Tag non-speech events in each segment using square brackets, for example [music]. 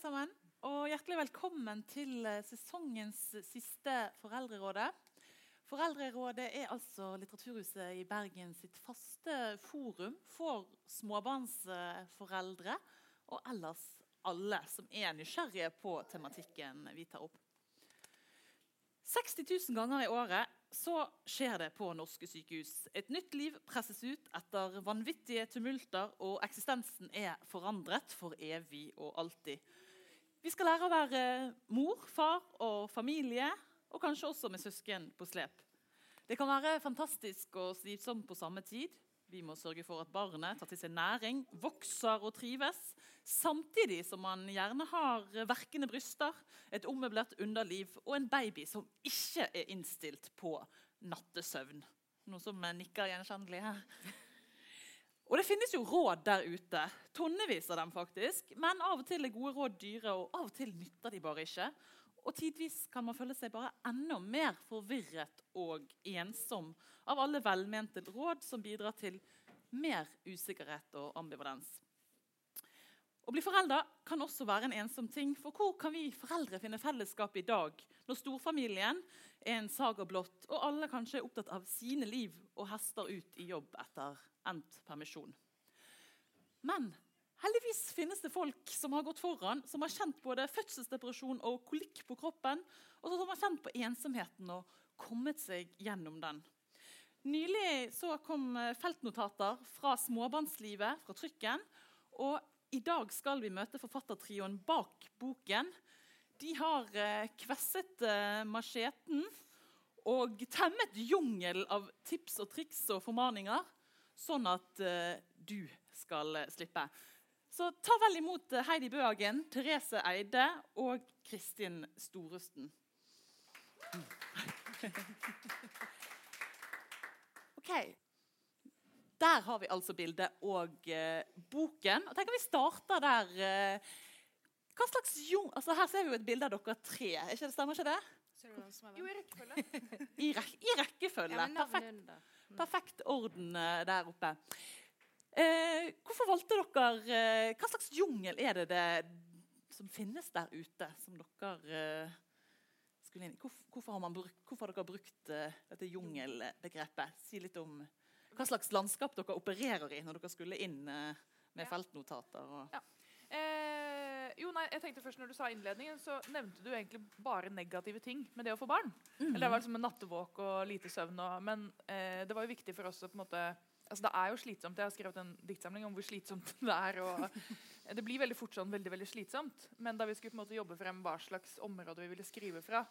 sammen. Og hjertelig velkommen til eh, sesongens siste Foreldrerådet. Foreldrerådet er altså Litteraturhuset i Bergen sitt faste forum for småbarnsforeldre og ellers alle som er nysgjerrige på tematikken vi tar opp. 60 000 ganger i året så skjer det på norske sykehus. Et nytt liv presses ut etter vanvittige tumulter, og eksistensen er forandret for evig og alltid. Vi skal lære å være mor, far og familie, og kanskje også med søsken på slep. Det kan være fantastisk og slitsomt på samme tid. Vi må sørge for at barnet tar til seg næring, vokser og trives, samtidig som man gjerne har verkende bryster, et ommøblert underliv og en baby som ikke er innstilt på nattesøvn. Noe som nikker gjenkjennelig her. Og det finnes jo råd der ute. Tonnevis av dem, faktisk. Men av og til er gode råd dyre, og av og til nytter de bare ikke. Og tidvis kan man føle seg bare enda mer forvirret og ensom av alle velmente råd som bidrar til mer usikkerhet og ambivalens. Å bli forelder kan også være en ensom ting. For hvor kan vi foreldre finne fellesskap i dag, når storfamilien er en saga blått, og alle kanskje er opptatt av sine liv og hester ut i jobb etter endt permisjon? Men Heldigvis finnes det folk som har gått foran, som har kjent både fødselsdepresjon og kolikk på kroppen, og som har kjent på ensomheten og kommet seg gjennom den. Nylig så kom eh, feltnotater fra småbarnslivet, fra trykken. Og i dag skal vi møte forfattertrioen bak boken. De har eh, kvesset eh, macheten og temmet jungel av tips og triks og formaninger, sånn at eh, du skal slippe. Så ta vel imot Heidi Bøhagen, Therese Eide og Kristin Storesten. [laughs] Ok. Der har vi altså bildet og boken. Og tenker Vi starter der. Hva slags jung... Altså Her ser vi jo et bilde av dere tre. Ikke det Stemmer ikke det? Jo, i rekkefølge. [laughs] I, rek I rekkefølge. Perfekt, perfekt orden eh, der oppe. Eh, hvorfor valgte dere eh, Hva slags jungel er det, det som finnes der ute, som dere eh, skulle inn i? Hvorfor, hvorfor, har brukt, hvorfor, har dere brukt eh, dette jungelbegrepet? Si litt om hva slags landskap dere opererer i når dere skulle inn eh, med ja. feltnotater. Og... Ja. Jo, nei, jeg tenkte først Når du sa innledningen, så nevnte du egentlig bare negative ting med det å få barn. Mm -hmm. Eller Det var liksom en nattevåk og lite søvn. Og, men eh, det var jo viktig for oss å på en måte altså Det er jo slitsomt. Jeg har skrevet en diktsamling om hvor slitsomt [laughs] det er. Og det blir veldig fort sånn veldig, veldig slitsomt. Men da vi skulle på en måte jobbe frem hva slags område vi ville skrive fra,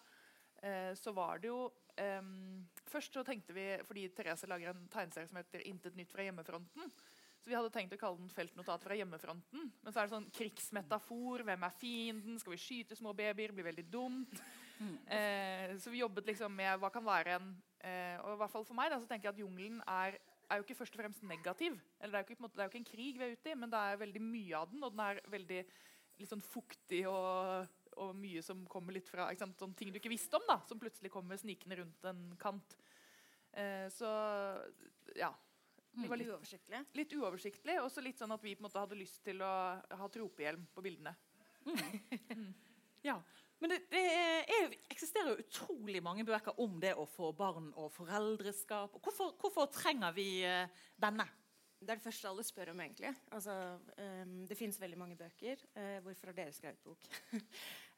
eh, så var det jo eh, Først så tenkte vi, fordi Therese lager en tegneserie som heter 'Intet nytt fra hjemmefronten'. Vi hadde tenkt å kalle den 'Feltnotat fra hjemmefronten'. Men så er det sånn krigsmetafor. Hvem er fienden? Skal vi skyte små babyer? Blir veldig dumt. Mm. Eh, så vi jobbet liksom med hva kan være en eh, Og i hvert fall for meg da, så tenker jeg at jungelen er er jo ikke først og fremst negativ. Eller det, er jo ikke, måte, det er jo ikke en krig vi er ute i, men det er veldig mye av den. Og den er veldig litt sånn fuktig og, og mye som kommer litt fra Sånne ting du ikke visste om, da, som plutselig kommer snikende rundt en kant. Eh, så ja. Litt, litt uoversiktlig. Litt uoversiktlig, Og så litt sånn at vi på en måte hadde lyst til å ha tropehjelm på bildene. Mm. [laughs] Ja, men det, det er, eksisterer jo utrolig mange bøker om det å få barn og foreldreskap. Hvorfor, hvorfor trenger vi uh, denne? Det er det første alle spør om, egentlig. Altså, um, det finnes veldig mange bøker. Uh, hvorfor har dere skrevet bok?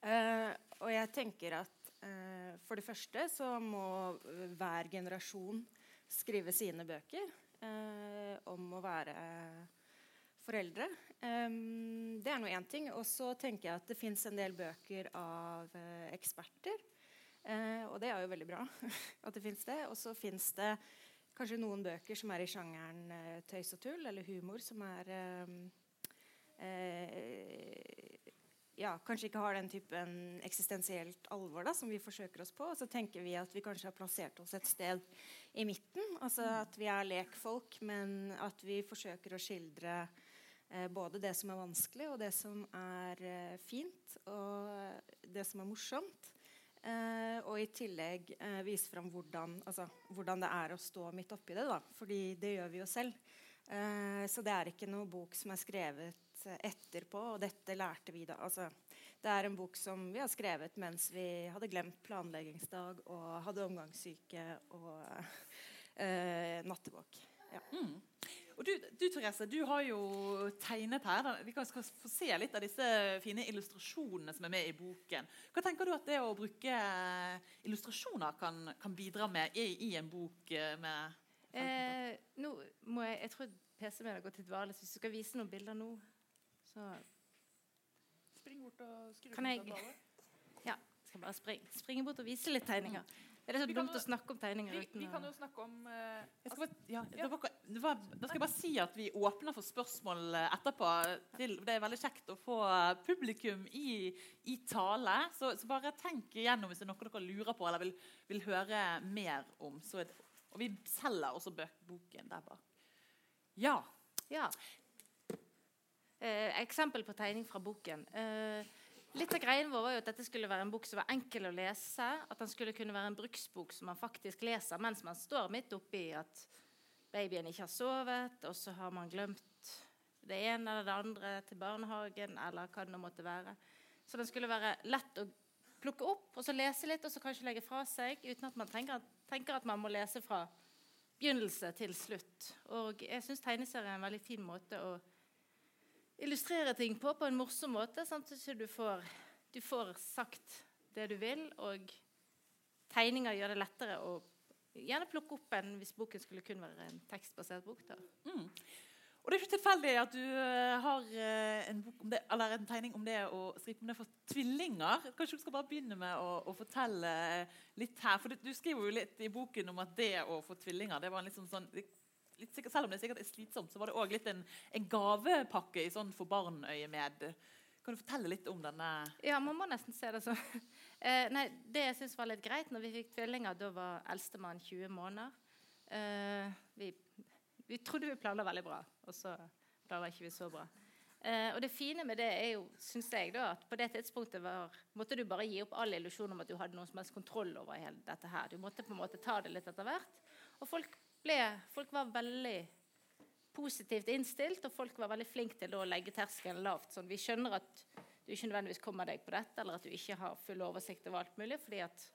uh, [laughs] og jeg tenker at for det første så må hver generasjon skrive sine bøker om å være foreldre. Um, det er nå én ting. Og så tenker jeg at det fins en del bøker av eh, eksperter. Eh, og det er jo veldig bra [laughs] at det fins det. Og så fins det kanskje noen bøker som er i sjangeren uh, tøys og tull, eller humor, som er ja, kanskje ikke har den typen eksistensielt alvor da, som vi forsøker oss på. Og så tenker vi at vi kanskje har plassert oss et sted i midten. Altså at vi er lekfolk, men at vi forsøker å skildre Eh, både det som er vanskelig, og det som er eh, fint, og det som er morsomt. Eh, og i tillegg eh, vise fram hvordan, altså, hvordan, det er å stå midt oppi det. Da. Fordi det gjør vi jo selv. Eh, så det er ikke noe bok som er skrevet etterpå. Og dette lærte vi da. Altså, Det er en bok som vi har skrevet mens vi hadde glemt planleggingsdag og hadde omgangssyke og eh, nattevåk. Ja. Mm. Og du, du, Therese, du har jo tegnet her. Vi kan skal få se litt av disse fine illustrasjonene som er med i boken. Hva tenker du at det å bruke illustrasjoner kan, kan bidra med i, i, en bok med eh, nå må jeg, jeg tror PC-en min har gått til dvale, så hvis du skal vise noen bilder nå, så Spring bort og skru kan jeg, Ja, skal bare springe, springe bort og vise litt tegninger. Mm. Er det så dumt å snakke om tegninger vi, uten Vi kan jo snakke om uh, bare, ja, ja. Da, skal jeg bare si at vi åpner for spørsmål eh, etterpå. Til, det er veldig kjekt å få publikum i, i tale. Så, så, bare tenk igjennom hvis det er noe dere lurer på eller vil, vil høre mer om. Det, og vi selger også boken der bak. Ja. ja. Eh, eksempel på tegning fra boken. Eh, litt av greien vår var jo at dette skulle være en bok som var enkel å lese. At den skulle kunne være en bruksbok som man faktisk leser mens man står midt oppi at babyen ikke har sovet, og så har man glemt det ene eller det andre til barnehagen, eller hva det nå måtte være. Så den skulle være lett å plukke opp og så lese litt, og så kanskje legge fra seg uten at man tenker, tenker at man må lese fra begynnelse til slutt. Og jeg syns tegneserien er en veldig fin måte å illustrere ting på på en morsom måte, sånn at du får, du får sagt det du vil, og tegninger gjør det lettere å gjerne plukke opp en hvis boken skulle kun være en tekstbasert bok. da. Mm. Og det er ikke tilfeldig at du uh, har uh, en, det, en, tegning om det å skrive om det for tvillinger. Kanskje du skal bare begynne med å, å fortelle litt her. For du, du, skriver jo litt i boken om at det å få tvillinger det var en litt sånn, sånn litt, Selv om det sikkert er slitsomt, så var det òg litt en, en, gavepakke i sånn for barn-øyemed. Kan du fortelle litt om denne? Ja, man må nesten se det sånn. [laughs] Eh, nei, det jeg syns var litt greit når vi fikk tvillinger, da var eldstemann 20 måneder. vi vi trodde vi planla veldig bra, og så planla ikke vi så bra. Eh, og det fine med det er jo, synes jeg da, at på det tidspunktet var, måtte du bare gi opp all illusjon om at du hadde noen som helst kontroll over hele dette her. Du måtte på en måte ta det litt etter hvert. Og folk, ble, folk var veldig positivt innstilt, og folk var veldig flinke til å legge terskelen lavt. Sånn, vi skjønner at du ikke nødvendigvis kommer deg på dette, eller at du ikke har full oversikt over alt mulig, fordi at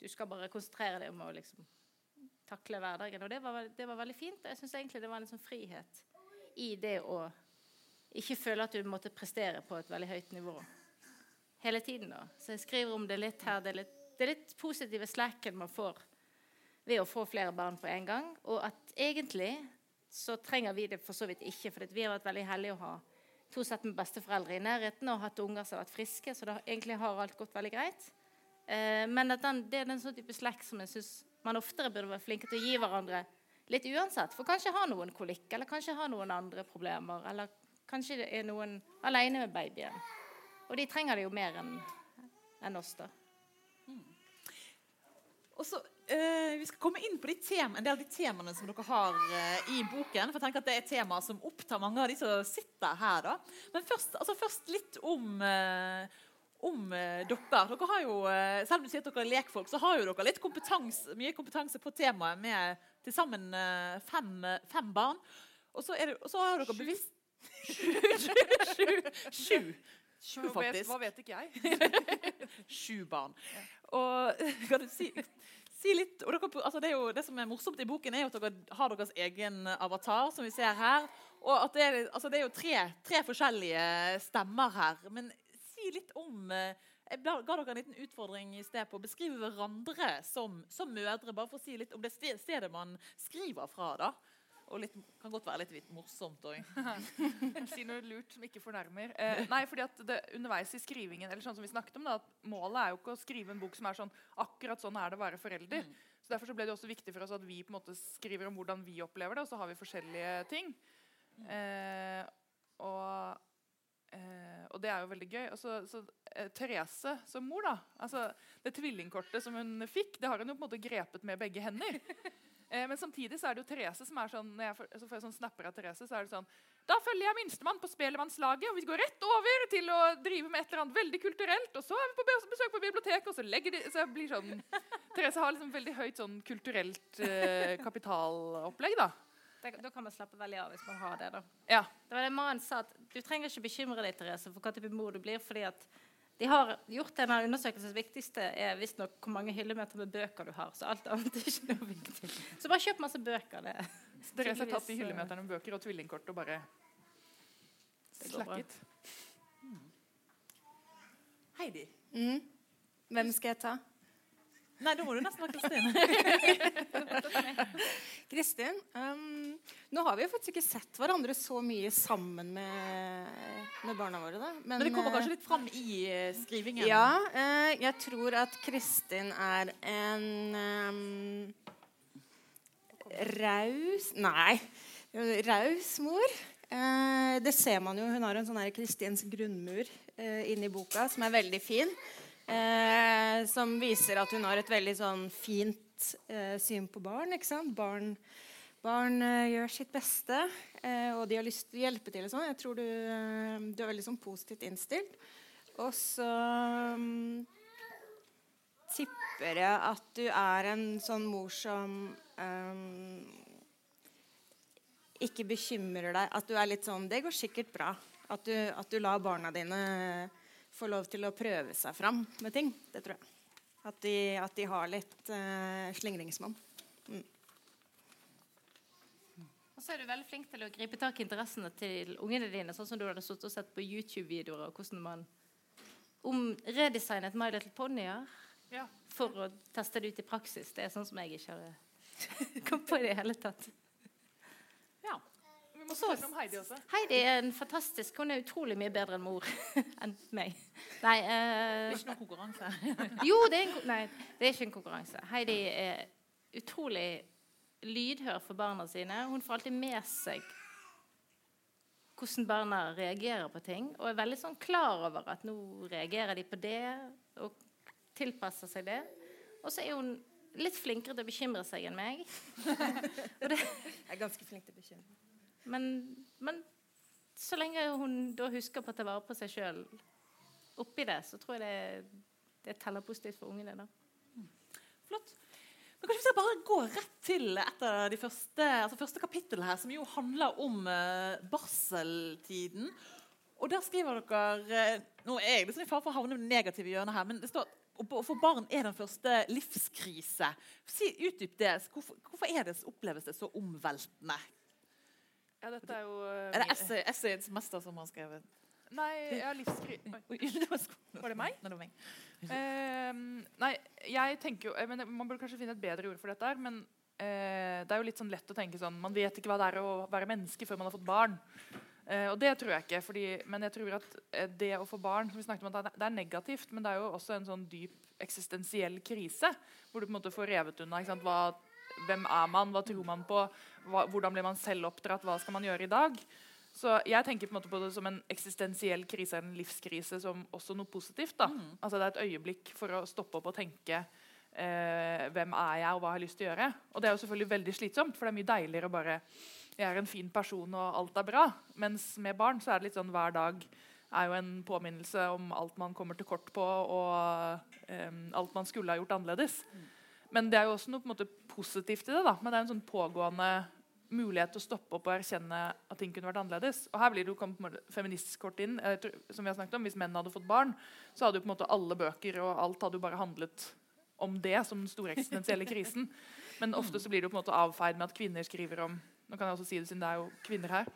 du skal bare konsentrere deg om å liksom takle hverdagen. Og det var, det var veldig fint. Og Jeg syns egentlig det var en sånn frihet i det å ikke føle at du måtte prestere på et veldig høyt nivå hele tiden. da. Så jeg skriver om det litt her. Det er litt, det er litt positive slacken man får ved å få flere barn på en gang. Og at egentlig så trenger vi det for så vidt ikke. For vi har vært veldig heldige å ha to sett med besteforeldre i nærheten og hatt unger som har vært friske. Så det egentlig har alt gått veldig greit. Eh, men den, det er den sånn type slekt som jeg syns man oftere burde være flinke til å gi hverandre litt uansett. For kanskje har noen kolikk, eller kanskje har noen andre problemer. Eller kanskje det er noen alene med babyen. Og de trenger det jo mer enn en oss, da. Mm. Og så, eh, Vi skal komme inn på de tema, en del av de temaene som dere har uh, i boken. for jeg tenker at Det er tema som opptar mange av de som sitter her. da. Men først, altså først litt om, uh, om dere. dere har jo, selv om du sier at dere er lekfolk, så har jo dere litt kompetanse, mye kompetanse på temaet med til sammen fem, fem barn. Og så, det, og så, har dere bevisst [laughs] Sju. Sju, faktisk. Hva vet ikke jeg? [laughs] Sju barn. Og [laughs] kan du si, si litt dere, altså det, jo, det, som er morsomt i boken, er at dere har deres egen avatar, som vi ser her. Og at det, er, altså det er jo tre, tre forskjellige stemmer her. Men si litt om eh, Jeg ga dere en liten utfordring i sted på å beskrive hverandre som, som mødre. Bare for å si litt om det stedet man skriver fra. da. Og litt, kan godt være litt, litt morsomt òg. [laughs] si noe lurt som ikke fornærmer. Eh, nei, fordi at det, underveis i skrivingen eller sånn som vi snakket om da, at Målet er jo ikke å skrive en bok som er sånn akkurat sånn er det å være forelder. Mm. Så Derfor så ble det også viktig for oss at vi på en måte skriver om hvordan vi opplever det, og så har vi forskjellige ting. Mm. Eh, og Eh, og det er jo veldig gøy. Og så, så eh, Therese som mor, da. altså Det tvillingkortet som hun fikk, det har hun jo på en måte grepet med begge hender. [laughs] Eh, men samtidig så er det jo Therese som er sånn når jeg får, så får jeg sånn snapper av Therese, så er det sånn Da følger jeg minstemann på Spelemannslaget, og vi går rett over til å drive med et eller annet veldig kulturelt. Og så er vi på besøk på biblioteket, og så legger de Så jeg blir sånn Therese har liksom veldig høyt sånn kulturelt eh, kapitalopplegg, da. Da kan man slappe veldig av hvis man har det. da. Ja. Det var det mannen sa at Du trenger ikke bekymre deg Therese, for hva type mor du blir. fordi at De har gjort en av undersøkelsens viktigste er visstnok hvor mange hyllemeter med bøker du har. Så alt annet er ikke noe viktig. Så bare kjøp masse bøker. Det. Dere har tatt de eh, hyllemeterne med bøker og tvillingkort og bare slakket. Heidi. Mm. Hvem skal jeg ta? Nei, da må du nesten være Kristin. [laughs] Kristin. Um, nå har vi jo faktisk ikke sett hverandre så mye sammen med, med barna våre. da. Men det kommer eh, kanskje litt fram i uh, skrivingen? Ja, Uh, jeg tror at Kristin er en um, raus Nei, raus mor. Uh, det ser man jo. Hun har en sånn Kristins grunnmur eh, inni boka som er veldig fin. Eh, som viser at hun har et veldig sånn fint eh, syn på barn. ikke sant? Barn, barn eh, gjør sitt beste, eh, og de har lyst til å hjelpe til. sånn. Jeg tror du, eh, du er veldig sånn positivt innstilt. Og så um, tipper jeg at du er en sånn mor som um, ikke bekymrer deg. At du er litt sånn Det går sikkert bra. At du, at du lar barna dine få lov til å prøve seg fram med ting. Det tror jeg. At de, at de har litt uh, slingringsmonn. Og så er du veldig flink til å gripe tak i interessene til ungene dine, sånn som du hadde stått og sett på YouTube-videoer og hvordan man om redesignet My Little Ponyer Ja. for å teste det ut i praksis. Det er sånn som jeg ikke har [laughs] kommet på i det hele tatt. Vi må snakke om Heidi også. Heidi er en fantastisk Hun er utrolig mye bedre enn mor [laughs] enn meg. Nei, Det eh, er ikke noen konkurranse. [laughs] Jo, det er, en, nei, det er ikke en konkurranse. Heidi er utrolig lydhør for barna sine. Hun får alltid med seg hvordan barna reagerer på ting, og er veldig sånn klar over at nå reagerer de på det, og tilpasser seg det. Og så er hun litt flinkere til å bekymre seg enn meg. [laughs] Jeg er ganske flink til å bekymre. Men, men så lenge hun da husker på å ta vare på seg sjøl oppi det, så tror jeg det, det teller positivt for ungene. da. Flott. Men kanskje vi skal bare gå rett til et av de første, altså første kapitlene her, som jo handler om uh, barseltiden. Og der skriver dere uh, Nå er jeg liksom i fare for å havne i det negative hjørnet her, men det står å få barn er den første livskrise. Si, Utdyp det. Hvorfor, hvorfor det, oppleves det så omveltende? Ja, dette er jo eh, Er det min- essay, essayets mester som har skrevet? Nei, jeg har livskri... Var det meg? Nei, det var meg. Uh, nei, jeg tenker jo eh, men Man burde kanskje finne et bedre ord for dette. her, Men uh, det er jo litt sånn lett å tenke sånn Man vet ikke hva det er å være menneske før man har fått barn. Uh, og det tror jeg ikke. Fordi, men jeg tror at eh, det å få barn som vi snakket om det er- Det er negativt, men det er jo også en sånn dyp eksistensiell krise. Hvor du på en måte får revet unna. Hvem er man? Hva tror man på? Hva, hvordan blir man selv oppdratt? Hva skal man gjøre i dag? Så jeg tenker på, på det som en eksistensiell krise, en livskrise, som også noe positivt. da. Altså Det er et øyeblikk for å stoppe opp og tenke eh, hvem er jeg, og hva har jeg lyst til å gjøre. Og det er jo selvfølgelig veldig slitsomt, for det er mye deiligere å bare jeg er en fin person, og alt er bra. Mens med barn så er det litt sånn hver dag er jo en påminnelse om alt man kommer til kort på, og eh, alt man skulle ha gjort annerledes. Men det er jo også noe måte positivt i det. da, Men det er en sånn pågående mulighet til å stoppe opp og erkjenne at ting kunne vært annerledes. Og her blir det jo feministkort inn. Som vi har snakket om, Hvis menn hadde fått barn, så hadde jo på en måte alle bøker og alt hadde jo bare handlet om det som den store eksistensielle krisen. Men ofte så blir det jo på en måte avfeid med at kvinner skriver om Nå kan jeg også si det siden det er jo kvinner her.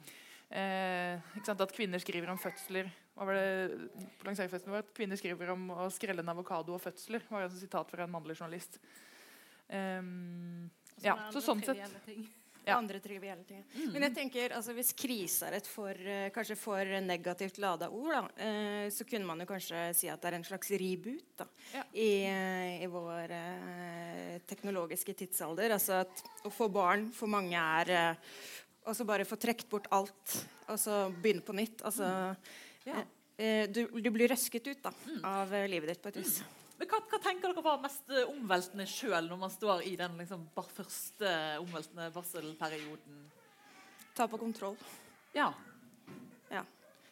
Eh, At kvinner skriver om fødsler. Hva var det på lanseringsfesten vår? At kvinner skriver om å skrelle en avokado og fødsler. var et sitat fra en mannlig journalist. Ehm, ja, så sånn sett Ja. Andre trivielle ting. Men jeg tenker, altså, hvis krise er et for, eh, kanskje for negativt lada ord, da, eh, så kunne man jo kanskje si at det er en slags reboot da, Ja. i, eh, i vår eh, teknologiske tidsalder. Altså at å få barn for mange er eh, Og så bare få trukket bort alt, og så begynne på nytt. Altså Ja. eh, du, du blir røsket ut da, av eh, livet ditt på et vis. Men hva, hva tenker dere var mest eh, omveltende sjøl når man står i den liksom, første omveltende barselperioden? Ta på kontroll. Ja. Ja.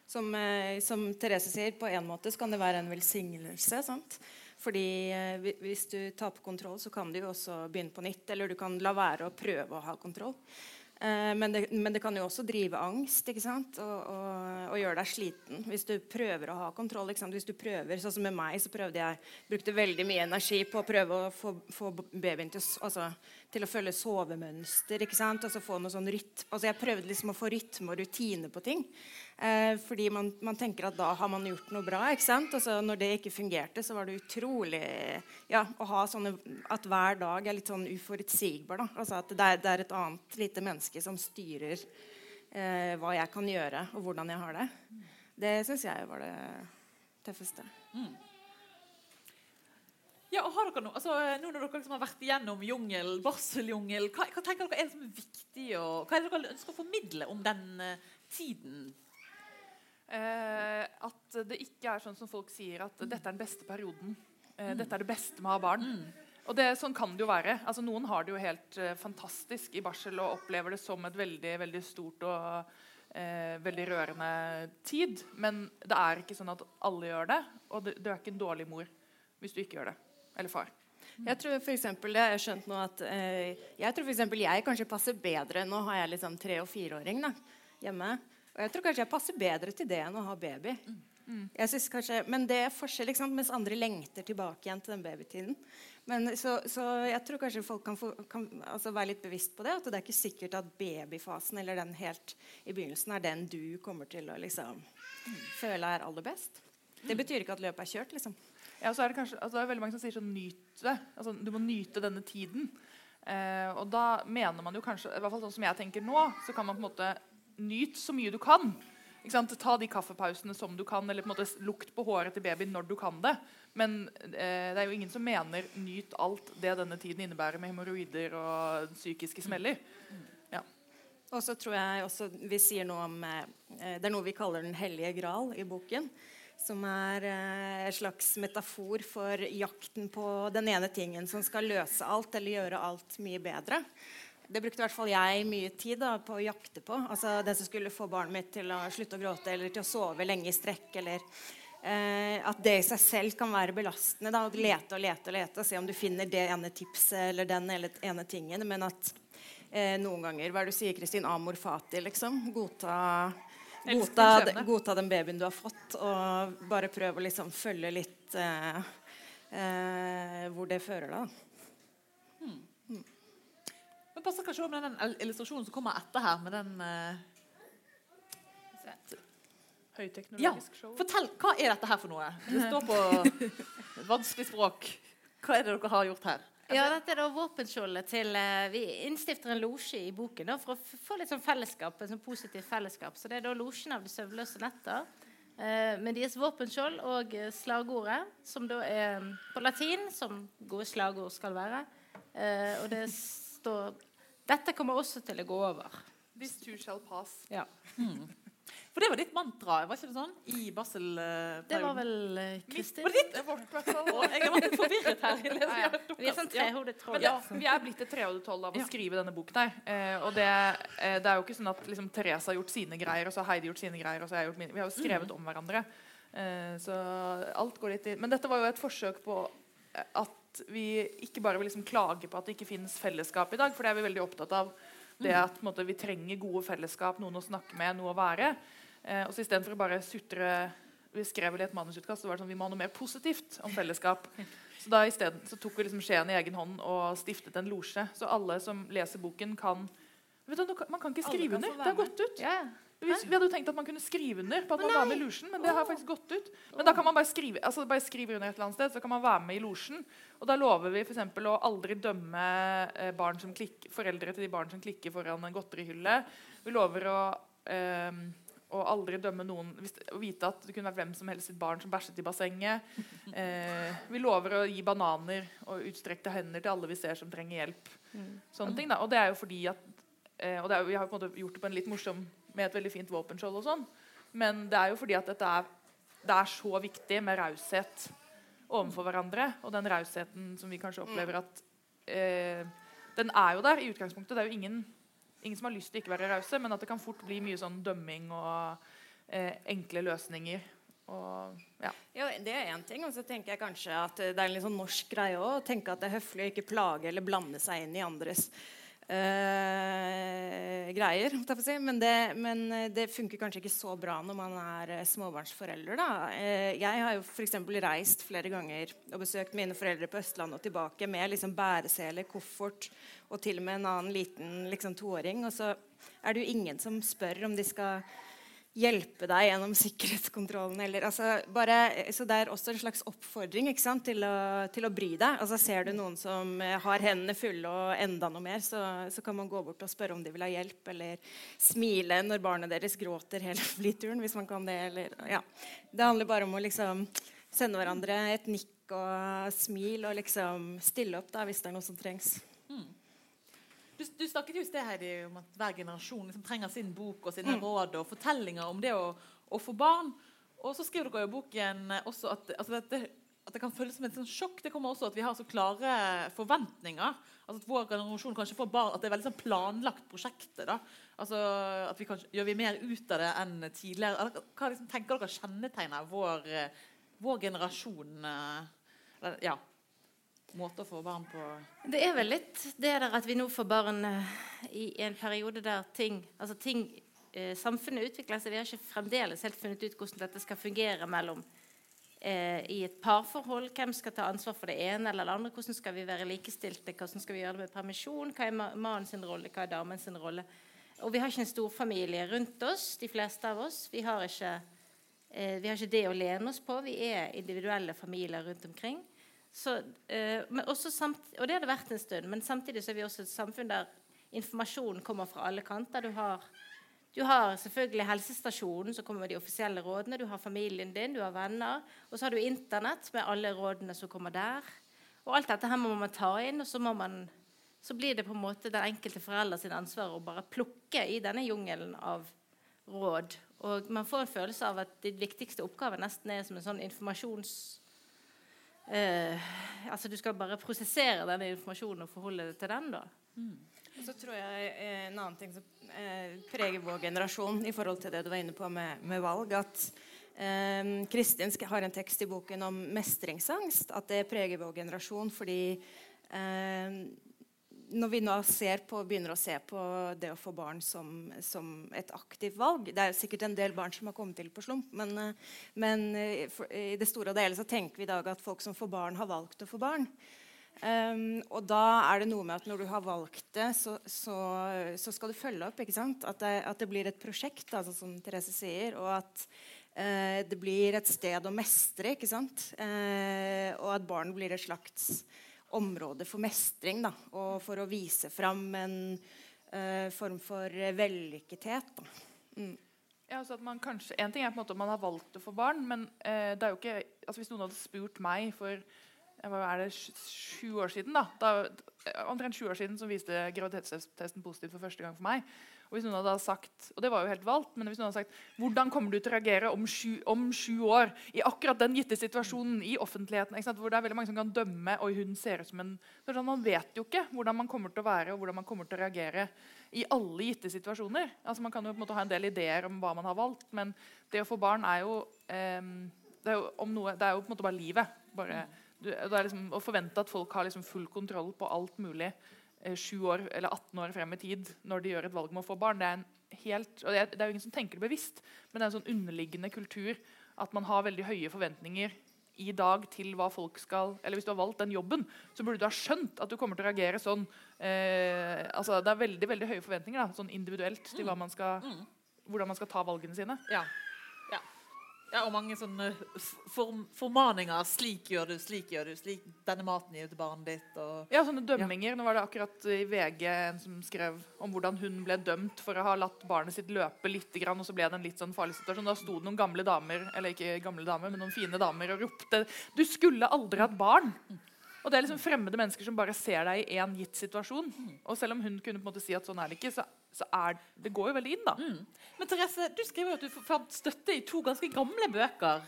Som, eh, som Therese sier, på en måte så kan det være en velsignelse. sant? Fordi eh, hvis du tar på kontroll, så kan du jo også begynne på nytt. Eller du kan la være å prøve å ha kontroll. Eh, men, det, men, det, kan jo også drive angst? Og, og, og, gjøre deg sliten hvis du prøver å ha kontroll. Hvis du prøver, sånn som Med meg så prøvde jeg brukte veldig mye energi på å prøve å få, få babyen til, altså, til, å følge sovemønster. ikke sant? Altså, få noe sånn rytme. Altså, jeg prøvde liksom å få rytme og rutine på ting. Eh, fordi man, man, tenker at da har man gjort noe bra. ikke sant? Altså, når det ikke fungerte, så var det utrolig ja, å ha sånne, At hver dag er litt sånn uforutsigbar. da. Altså At det er, det er et annet lite menneske som styrer eh, hva jeg kan gjøre, og hvordan jeg har det. Det syns jeg var det tøffeste. Mm. Ja, og har dere noe, altså, nå Når dere liksom har vært igjennom jungel, barseljungel, hva, hva tenker dere er som viktig? Og, hva er det dere ønsker å formidle om den uh, tiden Eh, at det ikke er sånn som folk sier, at dette er den beste perioden. Eh, dette er det beste med å ha barn. Mm. Og det, Sånn kan det jo være. Altså, noen har det jo helt uh, fantastisk i barsel og opplever det som et veldig, veldig stort og Eh, veldig rørende tid. Men det er ikke sånn at alle gjør det, og du, du er ikke en dårlig mor hvis du ikke gjør det. Eller far. Jeg tror for eksempel, det har jeg skjønt nå at eh, jeg tror for jeg kanskje passer bedre Nå har jeg liksom tre- og fireåring da, hjemme. Og jeg tror kanskje jeg passer bedre til det enn å ha baby. Mm. Kanskje, men det er forskjell, liksom, mens andre lengter tilbake igjen til den babytiden. Men, så, så, jeg tror kanskje folk kan, få, kan altså være litt bevisst på det. At det er ikke sikkert at babyfasen eller den helt i begynnelsen er den du kommer til å liksom, føle er aller best. Det betyr ikke at løpet er kjørt. liksom. Ja, så er det, kanskje, altså det er veldig mange som sier sånn nyt det. Altså, du må nyte denne tiden. Eh, og da mener man jo kanskje, i hvert fall sånn som jeg tenker nå, så kan man på en måte nyte så mye du kan. Ta de kaffepausene som du kan, eller på en måte lukt på håret til babyen når du kan det. Men eh, det er jo ingen som mener 'nyt alt det denne tiden innebærer med hemoroider og psykiske smeller'. Ja. Og så tror jeg også vi sier noe om eh, Det er noe vi kaller Den hellige gral i boken. Som er eh, en slags metafor for jakten på den ene tingen som skal løse alt eller gjøre alt mye bedre. Det brukte i hvert fall jeg mye tid da, på å jakte på. Altså Det som skulle få barnet mitt til å slutte å gråte eller til å sove lenge i strekk. eller eh, At det i seg selv kan være belastende. da, å Lete og lete og lete og se om du finner det ene tipset eller den ene tingen. Men at eh, noen ganger Hva er det du sier, Kristin? Amor fati, liksom. Godta, godta, godta, den babyen du har fått, og bare prøv å liksom følge litt eh, eh hvor det fører deg. Hmm. Men passer kanskje også med den illustrasjonen som kommer etter her, med den eh... Høyteknologisk ja. show. Fortell, Hva er dette her for noe? Det står på [laughs] vanskelig språk. Hva er det dere har gjort her? Ja, dette er da våpenskjoldet til uh, Vi innstifter en losje i boken da, for å få litt sånn fellesskap, en sånn positivt fellesskap. Så det er da losjen av de søvnløse netter. Uh, med deres våpenskjold og slagordet, som da er på latin, som gode slagord skal være. Uh, og det [laughs] står dette kommer også til å gå over. This too shall pass. Ja. Mm. For det var ditt mantra, var ikke det sånn? I barselperioden? Det var vel uh, Kristin. Var det ditt? Vårt, jeg var litt forvirret her. Ja, Vi er sånn trehodet troll. Ja, vi er blitt et trehodet troll av å skrive denne boken her. Eh, og det, eh, det, er jo ikke sånn at liksom, Therese har gjort sine greier, og så har Heidi gjort sine greier, og så har jeg gjort mine. Vi har jo skrevet mm. om hverandre. Eh, så alt går litt i Men dette var jo et forsøk på eh, at vi ikke bare vil liksom klage på at det ikke finnes fellesskap i dag, for det er vi veldig opptatt av. Det at måte, Vi trenger gode fellesskap, noen å snakke med, noe å være. Eh, og så Istedenfor å bare sutre Vi skrev vel i et manusutkast så var det sånn, vi må ha noe mer positivt om fellesskap. Så da i stedet, så tok vi liksom skjeen i egen hånd og stiftet en losje. Så alle som leser boken, kan vet du, Man kan ikke skrive under. Det har gått ut. Ja. Vi, vi, hadde jo tenkt at man kunne skrive under på at man var med i losjen, men det har faktisk gått ut. Men da kan man bare skrive, altså bare skrive under et eller annet sted, så kan man være med i losjen. Og da lover vi f.eks. å aldri dømme eh, barn som klikker, foreldre til de barn som klikker foran en godterihylle. Vi lover å, eh, å aldri dømme noen Å vite at det kunne vært hvem som helst sitt barn som bæsjet i bassenget. [laughs] Eh, vi lover å gi bananer og utstrekte hender til alle vi ser som trenger hjelp. Mm. Sånne ting da, Og det er jo fordi at eh, og er, Vi har på en måte gjort det på en litt morsom med et veldig fint våpenskjold og sånn. Men det er jo fordi at dette er, det er så viktig med raushet overfor hverandre. Og den rausheten som vi kanskje opplever at eh, Den er jo der i utgangspunktet. Det er jo ingen, ingen som har lyst til ikke være rause, men at det kan fort bli mye sånn dømming og eh, enkle løsninger. Og, ja. ja. Det er én ting. Og så tenker jeg kanskje at det er en litt sånn norsk greie òg å tenke at det er høflig å ikke plage eller blande seg inn i andres eh, greier. Si. Men, det, men eh, det funker kanskje ikke så bra når man er eh, småbarnsforelder. Da. Uh, jeg har jo f.eks. reist flere ganger og besøkt mine foreldre på Østlandet og tilbake med liksom bæresele, koffert og til og med en annen liten liksom, toåring. Og så er det jo ingen som spør om de skal hjelpe deg gjennom sikkerhetskontrollen. Eller, altså, bare, så det er også en slags oppfordring sant, til, å, til, å, bry deg. Altså, ser du noen som eh, har hendene fulle og enda noe mer, så, så, kan man gå bort og spørre om de vil ha hjelp, eller smile når barnet deres gråter hele [laughs] flyturen. hvis man kan Det eller, ja. Det handler bare om å liksom, sende hverandre et nikk og smil og liksom stille opp da, hvis det er noe som trengs. Du, du, snakket jo i sted Heidi, om at hver generasjon liksom trenger sin bok og sine mm. råd og fortellinger om det å, å, få barn. Og så skriver dere i boken også at, altså dette, at, det kan føles som et sånn sjokk. Det kommer også at vi har så klare forventninger. Altså at vår generasjon kanskje får barn, at det er veldig sånn planlagt prosjektet. da. Altså at vi kanskje, Gjør vi mer ut av det enn tidligere? Hva liksom, tenker dere kjennetegner vår, vår generasjon? Eh, ja, måte å få barn på? Det er vel litt det der at vi nå får barn uh, i en periode der ting, altså ting uh, Samfunnet utvikler seg. Vi har ikke fremdeles helt funnet ut hvordan dette skal fungere mellom eh, i et parforhold. Hvem skal ta ansvar for det ene eller det andre? Hvordan skal vi være likestilte? Hvordan skal vi gjøre det med permisjon? Hva er mannens rolle? Hva er damens rolle? Og vi har ikke en storfamilie rundt oss, de fleste av oss. Vi har ikke, vi har ikke det å lene oss på. Vi er individuelle familier rundt omkring. Så, eh, samt, og det har det vært en stund. Men samtidig så er vi også et samfunn der informasjonen kommer fra alle kanter. Du har, du har selvfølgelig helsestasjonen som kommer med de offisielle rådene. Du har familien din, du har venner. Og så har du Internett med alle rådene som kommer der. Og alt dette her må man ta inn, og så, man, så blir det på en måte den enkelte forelders ansvar å bare plukke i denne jungelen av råd. Og man får en følelse av at de viktigste oppgaven nesten er som en sånn informasjons eh, altså Du skal bare prosessere denne informasjonen og forholde deg til den. da. Mm. Så tror jeg eh, En annen ting som eh, preger vår generasjon i forhold til det du var inne på med, med valg, at eh, Kristin har en tekst i boken om mestringsangst. At det preger vår generasjon fordi eh, når vi nå på, begynner å se på det å få barn som, som, et aktivt valg Det er sikkert en del barn som har kommet til på slump, men, eh, men eh, i det store og det hele så tenker vi i dag at folk som får barn, har valgt å få barn. Um, og da er det noe med at når du har valgt det, så, så, så skal du følge opp. ikke sant? At det, at det blir et prosjekt, altså, som Therese sier, og at uh, det blir et sted å mestre. ikke sant? Uh, og at barn blir et slags område for mestring. Da, og for å vise fram en uh, form for vellykkethet. Mm. Ja, altså at man kanskje, en ting er på en måte om man har valgt å få barn, men uh, det er jo ikke, altså hvis noen hadde spurt meg for er det, sju år siden, da, da omtrent sju år siden som viste graviditetstesten positivt for første gang for meg, og hvis noen hadde sagt, og det var jo helt valgt, men hvis noen hadde sagt hvordan kommer du til å reagere om sju, om sju år i akkurat den gitte situasjonen i offentligheten, hvor det er veldig mange som kan dømme og hun ser ut som en sånn, Man vet jo ikke hvordan man kommer til å være og hvordan man kommer til å reagere i alle gitte situasjoner. Altså Man kan jo på en måte ha en del ideer om hva man har valgt, men det å få barn er jo, um, det er jo, noe, det er jo på en måte bare livet. Bare, du, liksom, å forvente at folk har liksom full kontroll på alt mulig 7 eh, år eller 18 år frem i tid når de gjør et valg om å få barn. Det er, helt, det er, det er jo ingen som tenker det bevisst, men det er en sånn underliggende kultur at man har veldig høye forventninger i dag til hva folk skal Eller hvis du har valgt den jobben, så burde du ha skjønt at du kommer til å reagere sånn. Eh, altså Det er veldig veldig høye forventninger da, sånn individuelt til man skal, mm. hvordan man skal ta valgene sine. Ja. Ja, og mange sånne form, formaninger. 'Slik gjør du, slik gjør du', slik 'denne maten gir du til barnet ditt'. Og, ja, sånne dømminger. Ja. Nå var det akkurat i VG en som skrev om hvordan hun ble dømt for å ha latt barnet sitt løpe litt, og så ble det en litt sånn farlig situasjon. Da sto det noen gamle damer, eller ikke gamle damer, men noen fine damer og ropte 'Du skulle aldri hatt barn'. Og det er liksom fremmede mennesker som bare ser deg i én gitt situasjon. Og selv om hun kunne på en måte si at sånn er det ikke, så så er, det går jo veldig inn, da. Mm. Men Therese, du skriver jo at du fant støtte i to ganske gamle bøker.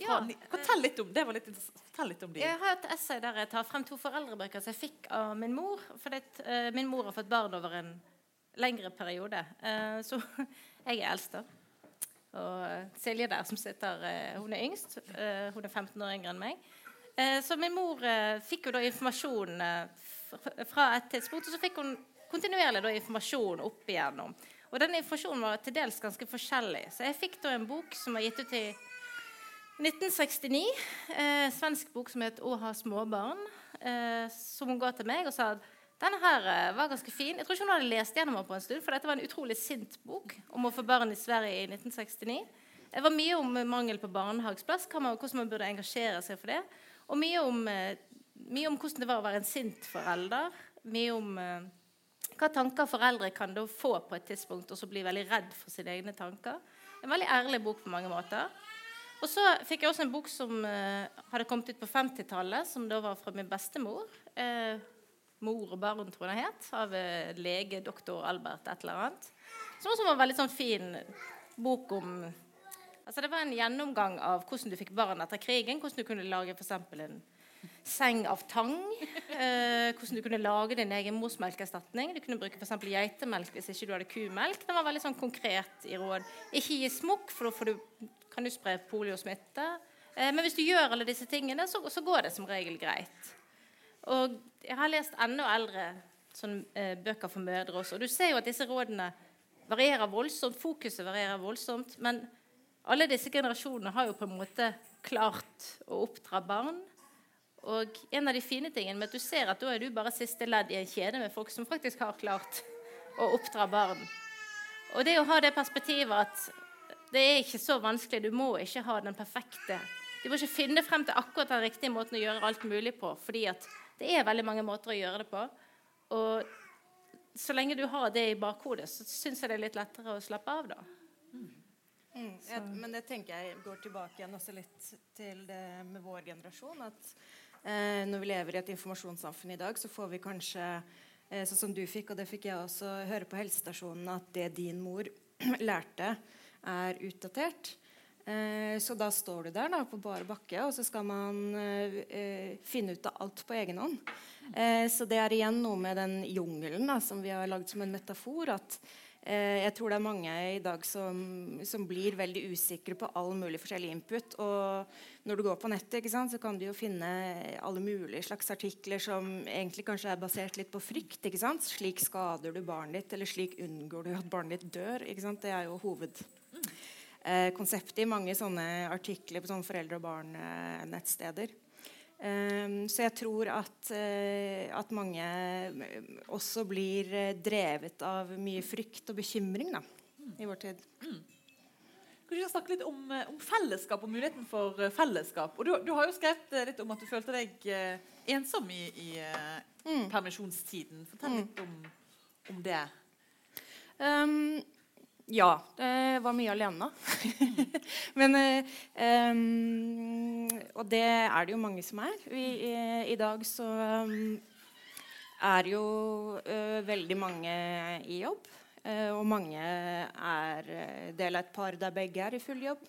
Ja, fortell litt om det var litt, fortell litt om de. Jeg har et essay der jeg tar frem to foreldrebøker som jeg fikk av min mor. For uh, eh, min mor har fått barn over en lengre periode. Uh, så [laughs] jeg er eldst, da. Og uh, Silje der som sitter, hun er yngst. hun er 15 år yngre enn meg. så min mor fikk jo da informasjon fra et tidspunkt, og så fikk hun kontinuerlig da, informasjon opp igjennom. Og den informasjonen var til dels ganske forskjellig. Så jeg fikk da en bok som var gitt ut i 1969. Eh, svensk bok som het 'Å ha småbarn'. Eh, som hun ga til meg og sa at denne her eh, var ganske fin. Jeg tror ikke hun hadde lest gjennom den på en stund, for dette var en utrolig sint bok om å få barn i Sverige i 1969. Det var mye om mangel på barnehageplass, hvordan man burde engasjere seg for det. Og mye om, eh, mye om hvordan det var å være en sint forelder. Mye om eh, hva tanker foreldre kan da få på et tidspunkt, og så bli veldig redd for sine egne tanker. En veldig ærlig bok på mange måter. Og så fikk jeg også en bok som uh, hadde kommet ut på 50-tallet, som da var fra min bestemor. Uh, 'Mor og barn', tror jeg det het, av uh, lege doktor Albert et eller annet. Som også var en veldig sånn fin bok om Altså Det var en gjennomgang av hvordan du fikk barn etter krigen. Hvordan du kunne lage for en seng av tang. Eh, hvordan du kunne lage din egen morsmelkerstatning. Du kunne bruke for geitemelk hvis ikke du hadde kumelk. Den var veldig sånn konkret i råd. Ikke gi smokk, for da kan du spre poliosmitte. Eh, men hvis du gjør alle disse tingene, så, så, går det som regel greit. Og jeg har lest enda eldre sånn, eh, bøker for mødre også. Og du ser jo at disse rådene varierer voldsomt. Fokuset varierer voldsomt. Men alle disse generasjonene har jo på en måte klart å oppdra barn. Og en av de fine tingene med at du ser at da er du bare siste ledd i en kjede med folk som faktisk har klart å oppdra barn. Og det å ha det perspektivet at det er ikke så vanskelig, du må ikke ha den perfekte Du må ikke finne frem til akkurat den riktige måten å gjøre alt mulig på, fordi at det er veldig mange måter å gjøre det på. Og så lenge du har det i bakhodet, så syns jeg det er litt lettere å slappe av, da. Mm. Mm, jeg, men det tenker jeg går tilbake igjen også litt til det med vår generasjon. At eh, når vi lever i et informasjonssamfunn i dag, så får vi kanskje eh, sånn som du fikk, og det fikk jeg også høre på helsestasjonen, at det din mor [clears throat] lærte, er utdatert. Eh, så da står du der da, på bar bakke, og så skal man eh, eh, finne ut av alt på egen hånd. Eh, så det er igjen noe med den jungelen da, som vi har lagd som en metafor. at jeg tror det er mange i dag som, som, blir veldig usikre på all mulig forskjellig input. Og når du går på nettet, sant, så kan du jo finne alle mulige slags artikler som egentlig kanskje er basert litt på frykt. Slik skader du barnet ditt, eller slik unngår du at barnet ditt dør. Det er jo hovedkonseptet eh, i mange sånne artikler på sånne foreldre- og barn-nettsteder. Um, så jeg tror at, uh, at, mange også blir uh, drevet av mye frykt og bekymring da, i vår tid. Mm. Kan du snakke litt om, eh, om, fellesskap og muligheten for fellesskap? Og du, du, har jo skrevet litt om at du følte deg ensom i, i mm. permisjonstiden. Fortell mm. litt om, om det. Um, ja. Det var mye alene. [laughs] Men um, Og det er det jo mange som er. Vi, i, i, dag så um, er jo uh, veldig mange i jobb. Uh, og mange er del av et par der begge er i full jobb.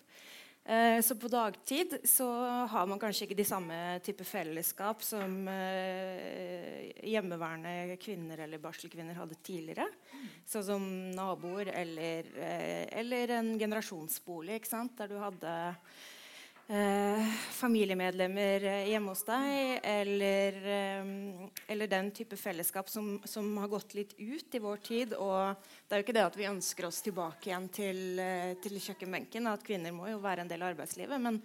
Eh, så på dagtid så har man kanskje ikke de samme type fellesskap som eh, hjemmeværende kvinner eller barselkvinner hadde tidligere. Sånn som naboer eller, eh, eller en generasjonsbolig der du hadde eh, familiemedlemmer eh, hjemme hos deg, eller, eh, eller, den type fellesskap som, som, har gått litt ut i vår tid. Og det er jo ikke det at vi ønsker oss tilbake igjen til, til kjøkkenbenken. At kvinner må jo være en del av arbeidslivet. Men,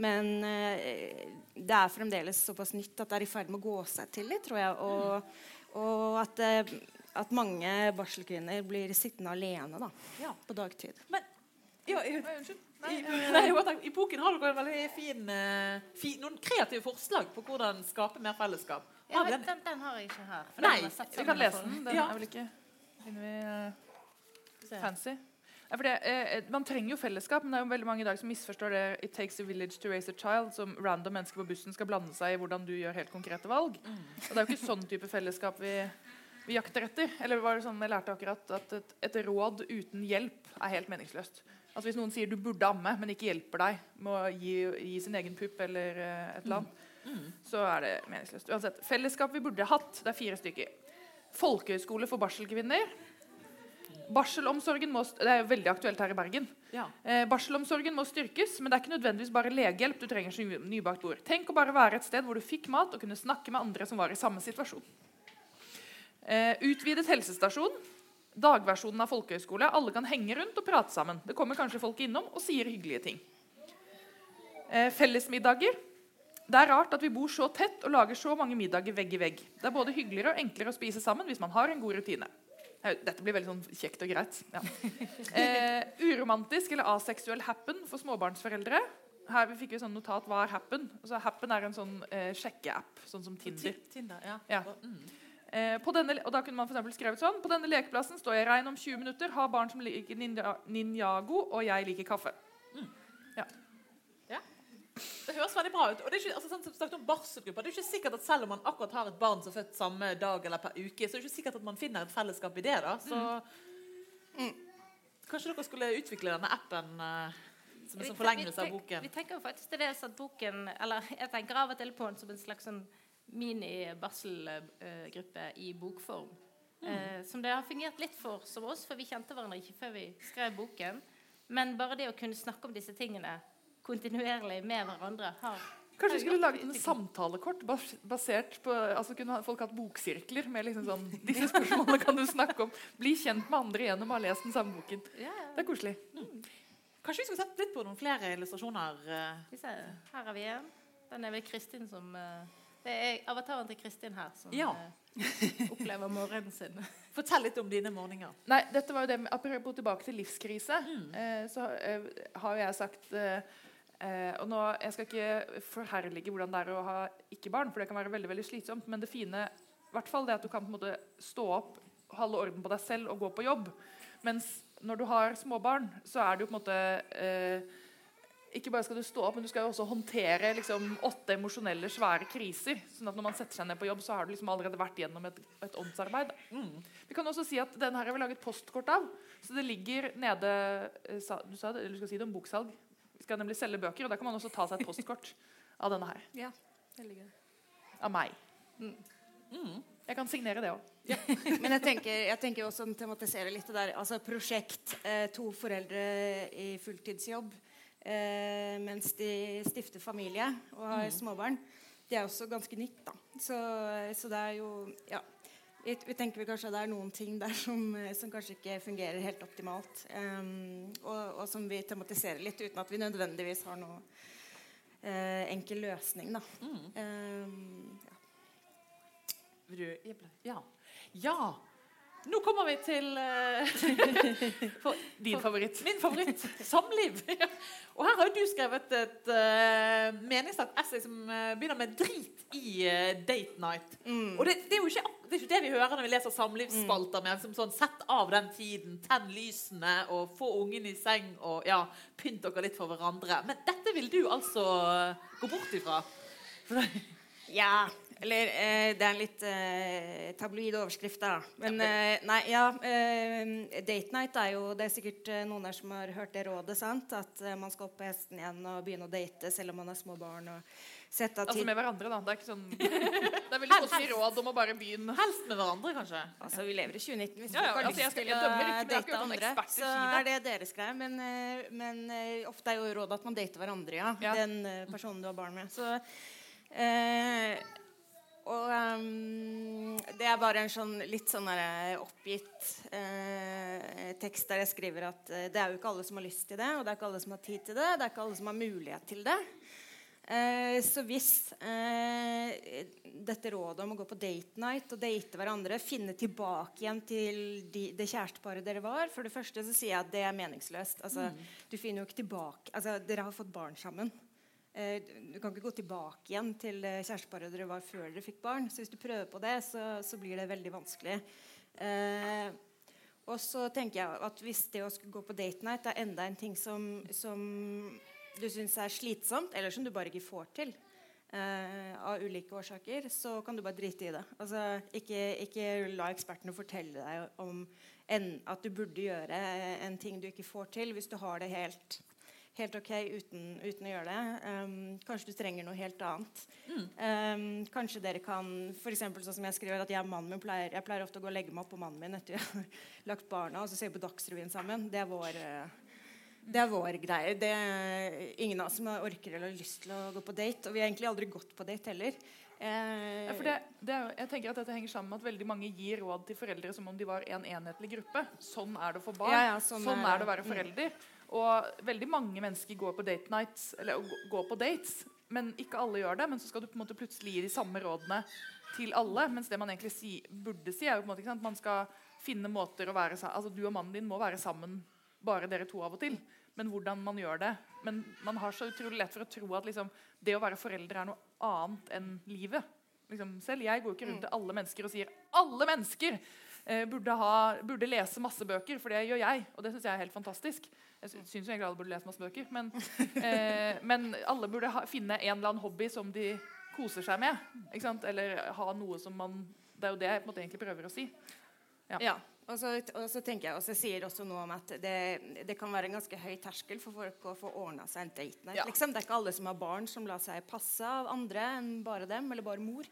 men eh, det er fremdeles såpass nytt at det er i ferd med å gå seg til litt, tror jeg. Og, og at, at, mange barselkvinner blir sittende alene da, ja. på dagtid. Men, ja, unnskyld. I, nei, I, boken har dere veldig fin, uh, fin, noen kreative forslag på hvordan skape mer fellesskap. Ja, den, den, den, har jeg ikke her. Nei, vi kan lese den. Den ja. er vel ikke vi, uh, fancy. Ja, det, eh, man trenger jo fellesskap, men det er jo veldig mange i dag som misforstår det It takes a village to raise a child, som random mennesker på bussen skal blande seg i hvordan du gjør helt konkrete valg. Mm. Og Det er jo ikke sånn type fellesskap vi, vi jakter etter. Eller var det sånn jeg lærte akkurat at et, et råd uten hjelp er helt meningsløst. Altså Hvis noen sier du burde amme, men ikke hjelper deg med å gi, gi sin egen pupp, eller uh, et eller annet, mm. Mm. så er det meningsløst. Uansett, Fellesskap vi burde hatt, det er fire stykker. Folkehøyskole for barselkvinner. Barselomsorgen må, Det er jo veldig aktuelt her i Bergen. Ja. Eh, barselomsorgen må styrkes, men det er ikke nødvendigvis bare legehjelp du trenger som nybakt bord. Tenk å bare være et sted hvor du fikk mat og kunne snakke med andre som var i samme situasjon. Eh, utvidet helsestasjon. Dagversjonen av folkehøyskole. Alle kan henge rundt og prate sammen. Det kommer kanskje folk innom og sier hyggelige ting. Eh, fellesmiddager. Det er rart at vi bor så tett og lager så mange middager vegg i vegg. Det er både hyggeligere og enklere å spise sammen hvis man har en god rutine. Dette blir veldig sånn kjekt og greit. Ja. [laughs] Eh, uromantisk eller aseksuell happen for småbarnsforeldre. Her vi fikk vi sånn notat hva er happen. Altså, happen er en sånn eh, sjekkeapp, sånn som Tinder. Tinder ja. Ja. Mm. Eh, på denne, og da kunne man for eksempel skrevet sånn På denne lekeplassen står jeg rein om 20 minutter, har barn som liker ninja, ninjago, og jeg liker kaffe. Ja Det høres veldig bra ut. Og det er ikke, altså, sånn, snakket om barselgrupper, det er ikke sikkert at selv om man akkurat har et barn som er født samme dag eller per uke, så er det ikke sikkert at man finner et fellesskap i det. da. Så kanskje dere skulle utvikle denne appen eh, som en sånn forlengelse av boken. Vi tenker jo faktisk til dels at boken Eller jeg tenker av og til på den som en slags sånn mini-barselgruppe i bokform. Eh, som det har fungert litt for som oss, for vi kjente hverandre ikke før vi skrev boken. Men bare det å kunne snakke om disse tingene kontinuerlig med hverandre har Kanskje vi skulle laget en samtalekort basert på altså Kunne folk hatt boksirkler med liksom sånn Disse spørsmålene kan du snakke om. Bli kjent med andre gjennom å ha lest den samme boken. ja, ja. Det er koselig. Kanskje vi skulle sett litt på noen flere illustrasjoner? eh. Vi ser, Her har vi en. Den er vel Kristin som eh, Det er avataren til Kristin her som Ja. eh, opplever morgenen sin. [laughs] Fortell litt om dine morgener. Nei, dette var jo det med, Apropos tilbake til livskrise, eh, så eh, har jo jeg sagt eh, eh, og nå, Jeg skal ikke forherlige hvordan det er å ha ikke barn, for det kan være veldig veldig slitsomt. Men det fine i hvert fall det at du kan på en måte stå opp, holde orden på deg selv og gå på jobb. Mens når du har småbarn, så er det jo på en måte eh, ikke bare skal du stå opp, men du skal jo også håndtere liksom, åtte emosjonelle, svære kriser. sånn at når man setter seg ned på jobb, så har du liksom allerede vært gjennom et, et åndsarbeid. Vi kan også si at den her har vi laget postkort av. Så det ligger nede eh, Du sa det, eller du skal si det om boksalg. Vi skal nemlig selge bøker, og da kan man også ta seg et postkort av denne her. Ja, det ligger. Av meg. Jeg kan signere det òg. [laughs] Men jeg tenker, jeg tenker også å tematisere litt det der. Altså prosjekt. Eh, to foreldre i fulltidsjobb eh, mens de stifter familie og har småbarn. Det er også ganske nytt, da. Så, så det er jo Ja. Vi, vi tenker vi kanskje at det er noen ting der som, eh, som kanskje ikke fungerer helt optimalt. Um, og, og som vi tematiserer litt uten at vi nødvendigvis har noe eh, enkel løsning, da. Um, ja. Ja. ja. Nå kommer vi til eh, [laughs] for, Din favoritt. Min favoritt. Samliv. [laughs] Og her har jo du skrevet et uh, meningslagt essay som eh, begynner med 'drit i eh, date night'. Mm. Og det, det, er ikke, det er ikke det vi hører når vi leser samlivsspalter. med som sånn, Sett av den tiden, tenn lysene og få ungen i seng og ja, pynt dere litt for hverandre. Men dette vil du altså eh, gå bort ifra. [laughs] Ja, eller eh, det er en litt eh, tabloid overskrift, da. Men eh, nei, ja. Eh, date night er jo Det er sikkert eh, noen der som har hørt det rådet, sant? At eh, man skal opp på hesten igjen og begynne å date selv om man har små barn. Og sette av Altså med hverandre, da. Det er ikke sånn [laughs] Det er veldig si råd om å bare begynne. Helst med hverandre, kanskje. Altså, Vi lever i 2019. Hvis Ja, ja, folk har altså, lyst til å date andre, så er det deres greie. Men, eh, men eh, ofte er jo rådet at man dater hverandre, ja. Ja. Den eh, personen du har barn med. Så eh, Og um, det er bare en sånn litt sånn der oppgitt eh, tekst der jeg skriver at eh, det er jo ikke alle som har lyst til det, og det er ikke alle som har tid til det, det er ikke alle som har mulighet til det. Eh, så hvis eh, dette rådet om å gå på date night og date hverandre, finne tilbake igjen til de, det kjæresteparet dere var For det første så sier jeg at det er meningsløst. Altså, Du finner jo ikke tilbake altså, Dere har fått barn sammen. Eh, du kan ikke gå tilbake igjen til kjæresteparet dere var før dere fikk barn. Så hvis du prøver på det, så, så blir det veldig vanskelig. Eh, og så tenker jeg at hvis det å skulle gå på date night er enda en ting som, som du syns er slitsomt, eller som du bare ikke får til eh, av ulike årsaker, så kan du bare drite i det. Altså, ikke, ikke la ekspertene fortelle deg om en, at du burde gjøre en ting du ikke får til, hvis du har det helt helt ok uten, uten å gjøre det. Um, kanskje du trenger noe helt annet. Um, kanskje dere kan for eksempel, sånn som Jeg skriver at jeg, og mannen min pleier, jeg pleier ofte å gå og legge meg opp på mannen min etter vi har [laughs] lagt barna, og så ser vi på Dagsrevyen sammen. Det er vår, eh, Det er vår greie. Det er ingen av oss som orker eller har lyst til å gå på date. Og vi har egentlig aldri gått på date heller. Eh, Ja, det, det er, jeg tenker at Dette henger sammen med at veldig mange gir råd til foreldre som om de var en enhetlig gruppe. Sånn er det å få barn. Ja, ja, sånn sånn, er det å være forelder. Og veldig mange mennesker går på date nights, eller går på dates, men ikke alle gjør det. Men så skal du på en måte plutselig gi de samme rådene til alle. Mens det man egentlig si, burde si, er jo på en måte ikke sant, man skal finne måter å være sammen Altså Du og mannen din må være sammen, bare dere to av og til. Men hvordan man gjør det. Men man har så utrolig lett for å tro at liksom, det å være forelder er noe annet enn livet. Liksom, selv jeg går ikke rundt til alle mennesker og sier alle mennesker burde, ha, burde lese masse bøker, for det gjør jeg. Og det syns jeg er helt fantastisk. Jeg sy- syns egentlig alle burde lese masse bøker, men, [laughs] eh, men alle burde ha, finne en eller annen hobby som de koser seg med. Eller ha noe som man Det er jo det jeg måte egentlig prøver å si. Ja. Ja. Og så, og så tenker jeg, og så sier også noe om at det, det kan være en ganske høy terskel for folk å få ordna seg en date night. Ja. Liksom. Det er ikke alle som har barn som lar seg passe av andre enn bare dem, eller bare mor.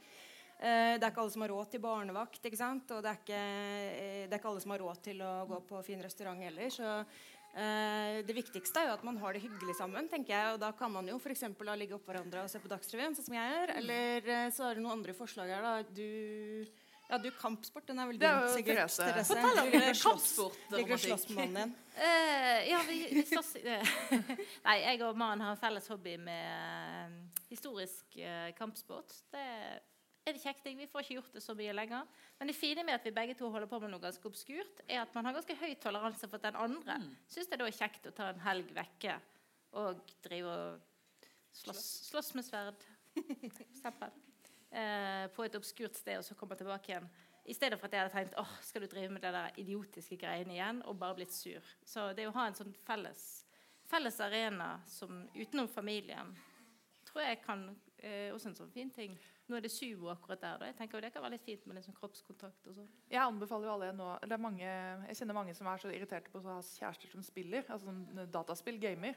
Eh, det er ikke alle som har råd til barnevakt, ikke sant? og det er ikke, eh, det er ikke alle som har råd til å gå på fin restaurant heller. Så eh, det viktigste er jo at man har det hyggelig sammen, tenker jeg. Og da kan man jo f.eks. ligge oppå hverandre og se på Dagsrevyen, sånn som jeg gjør. Eller så er det noen andre forslag her, da. Du ja, du kampsport, den er vel din, sikkert. Therese. Therese. Fortell om eh, kampsport, Ligger og slåss med mannen din. Uh, ja, vi, vi slåss [laughs] Nei, jeg og mannen har en felles hobby med historisk uh, kampsport. Det er det kjekt. Vi får ikke gjort det så mye lenger. Men det fine med at vi begge to holder på med noe ganske obskurt, er at man har ganske høy toleranse for at den andre Mm. syns det da er kjekt å ta en helg vekke og drive og slåss, slåss med sverd, [laughs] eksempel. Eh, på et obskurt sted, og så komme tilbake igjen. I stedet for at jeg hadde tenkt åh, skal du drive med det der idiotiske greiene igjen, og bare blitt sur. Så det å ha en sånn felles, felles arena som utenom familien, tror jeg kan eh, også en sånn fin ting. Nå er det sumo akkurat der. da. Jeg tenker Det kan være litt fint med sånn kroppskontakt og sånn. Jeg anbefaler jo alle nå det er mange, Jeg kjenner mange som er så irriterte på å ha kjærester som spiller. Altså sånn dataspill, gamer.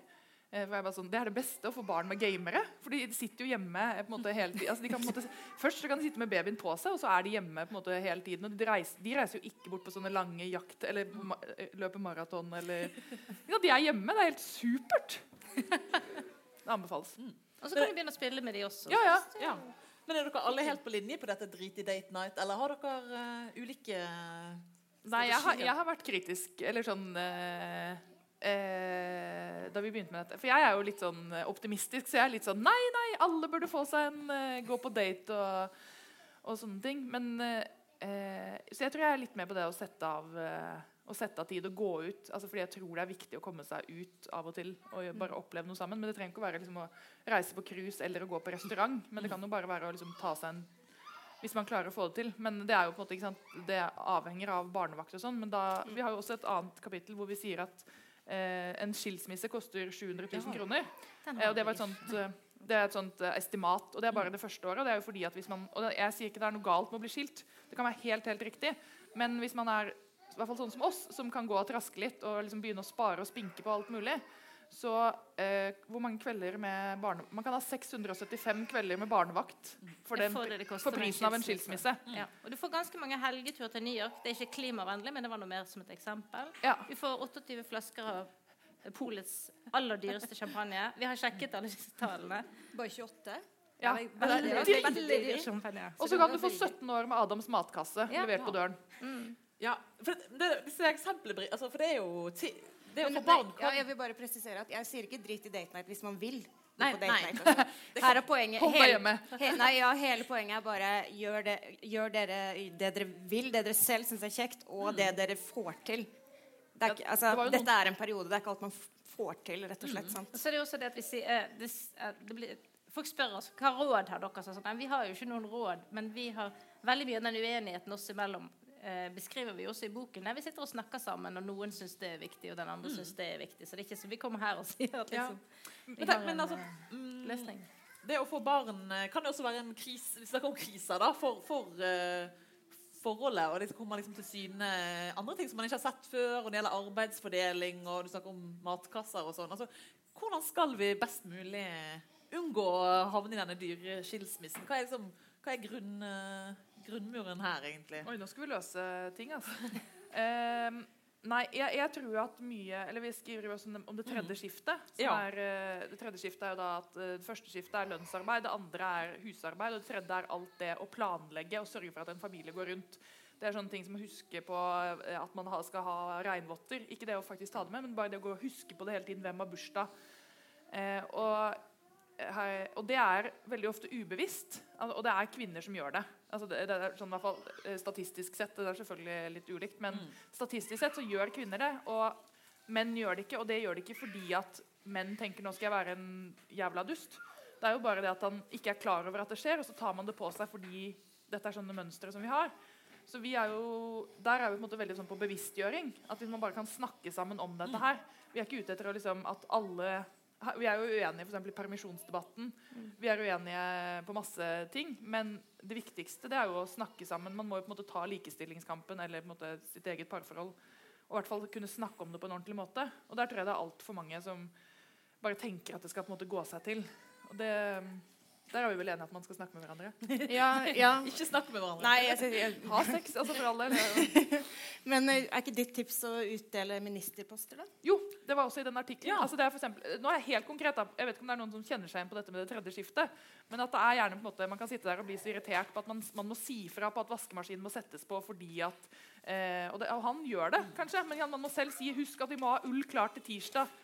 Eh, For jeg bare sånn, Det er det beste å få barn med gamere. For de sitter jo hjemme eh, på en måte hele tiden. Altså de kan på en måte, først så kan de sitte med babyen på seg, og så er de hjemme på en måte hele tiden. Og de reiser, de reiser jo ikke bort på sånne lange jakt eller ma eh, løper maraton eller [laughs] ja, De er hjemme. Det er helt supert. [laughs] Det anbefales. Og så kan du begynne å spille med de også. Ja, ja. Ja. Men er dere alle helt på linje på dette drit i date night, eller har dere uh, ulike Nei, jeg har, jeg har vært kritisk, eller sånn uh, eh, Da vi begynte med dette. For jeg er jo litt sånn eh, optimistisk, så jeg er litt sånn Nei, nei, alle burde få seg en eh, Gå på date og, og sånne ting. Men eh, eh, Så jeg tror jeg er litt med på det å sette av å sette av tid og gå ut. Altså fordi jeg tror det er viktig å komme seg ut av og til og bare oppleve noe sammen. Men det trenger ikke å være liksom, å reise på cruise eller å gå på restaurant. Men det kan jo bare være å liksom, ta seg en hvis man klarer å få det til. Men det er jo på en måte, ikke sant, det avhenger av barnevakt og sånn. Men da, vi har jo også et annet kapittel hvor vi sier at eh, en skilsmisse koster 700 000 kroner. Eh, og det var et sånt, eh, det er et sånt eh, estimat, og det er bare det første året. og Det er jo fordi at hvis man, og Jeg sier ikke det er noe galt med å bli skilt, det kan være helt helt riktig. Men hvis man er i hvert fall sånn som oss, som kan gå og traske litt og liksom begynne å spare og spinke på alt mulig, så eh, hvor mange kvelder med barne... Man kan ha 675 kvelder med barnevakt for, den, det det for prisen av en skilsmisse. Ja. Og du får ganske mange helgeturer til New York. Det er ikke klimavennlig, men det var noe mer som et eksempel. Ja. Vi får 28 flasker av Polets aller dyreste champagne. Vi har sjekket alle disse tallene. Bare 28? Ja, er. Og så kan du få 17 år med Adams matkasse Ja. levert på døren. Ja, for det, det, disse eksemplene altså, For det er jo ti, Det er jo Men, for barn ja, jeg vil bare presisere at jeg sier ikke drit i date night hvis man vil. Nei, på date nei. night. [laughs] Her er poenget hele- [laughs] He, nei, ja, hele poenget er bare gjør, det, gjør dere det dere vil, det dere selv syns er kjekt, og det dere får til. Det er, altså, det var noen- dette er en periode. Det er ikke alt man får til, rett og slett. Sant? Så det er også det at vi sier uh, this, s- eh, det blir, Folk spør oss hva råd har dere. Så sånn, vi har jo ikke noen råd, men vi har veldig mye av den uenigheten oss imellom. Eh, beskriver vi også i boken. Der vi sitter og snakker sammen, og noen syns det er viktig, og den andre syns det er viktig. Så det er ikke så vi kommer her og [laughs] sier at Ja. liksom, vi har men en altså, eh, mm, løsning. det å få barn eh, kan jo også være en krise Vi snakker om kriser da, for, for uh, forholdet. Og det kommer liksom til syne andre ting som man ikke har sett før. Og det gjelder arbeidsfordeling, og du snakker om matkasser og sånn. Altså, hvordan skal vi best mulig unngå å havne i denne dyre skilsmissen? Hva er, liksom, hva er grunn, grunnmuren her, egentlig? Oi, nå skal vi løse ting, altså. um, Nei, jeg, jeg tror at mye Eller vi skriver jo også om det- tredje skiftet. Som Ja. er, eh, det tredje skiftet er jo da at eh, det første skiftet er lønnsarbeid, det andre er husarbeid, og det tredje er alt det å planlegge og sørge for at en familie går rundt. Det er sånne ting som å huske på eh, at man skal ha regnvotter. Ikke det å faktisk ta det med, men bare det å gå og huske på det hele tiden. Hvem har bursdag? Eh, og, og det er veldig ofte ubevisst, og det er kvinner som gjør det. Altså det, det er sånn, i hvert fall, eh, statistisk sett, det er selvfølgelig litt ulikt, men Mm. statistisk sett så gjør kvinner det, og menn gjør det ikke. Og det gjør det ikke fordi at menn tenker nå skal jeg være en jævla dust. Det er jo bare det at han ikke er klar over at det skjer, og så tar man det på seg fordi dette er sånne mønstre som vi har. Så vi er jo, Der er vi på en måte veldig sånn på bevisstgjøring. At hvis man bare kan snakke sammen om dette her. Vi er ikke ute etter liksom at alle Vi er jo uenige for eksempel i permisjonsdebatten. Vi er uenige på masse ting. Men det viktigste det er jo å snakke sammen. Man må jo på en måte ta likestillingskampen eller på en måte sitt eget parforhold og i hvert fall kunne snakke om det på en ordentlig måte. Og der tror jeg det er altfor mange som bare tenker at det skal på en måte gå seg til. Og det, der er vi vel enige at man skal snakke med hverandre. Ja, ja. [laughs] Ikke snakke med hverandre. Nei, jeg, jeg, Ha sex, altså for all del. [laughs] men eh, er ikke ditt tips å utdele ministerposter, da? Jo, det var også i den artikkelen. Ja. Altså eksempel, nå er jeg helt konkret. Jeg vet ikke om det er noen som kjenner seg igjen på dette med det tredje skiftet. Men at det er gjerne på en måte, man kan sitte der og bli så irritert på at man, man må si fra på at vaskemaskinen må settes på fordi at eh, og, det, og han gjør det, kanskje, men man må selv si husk at vi må ha ull klart til tirsdag.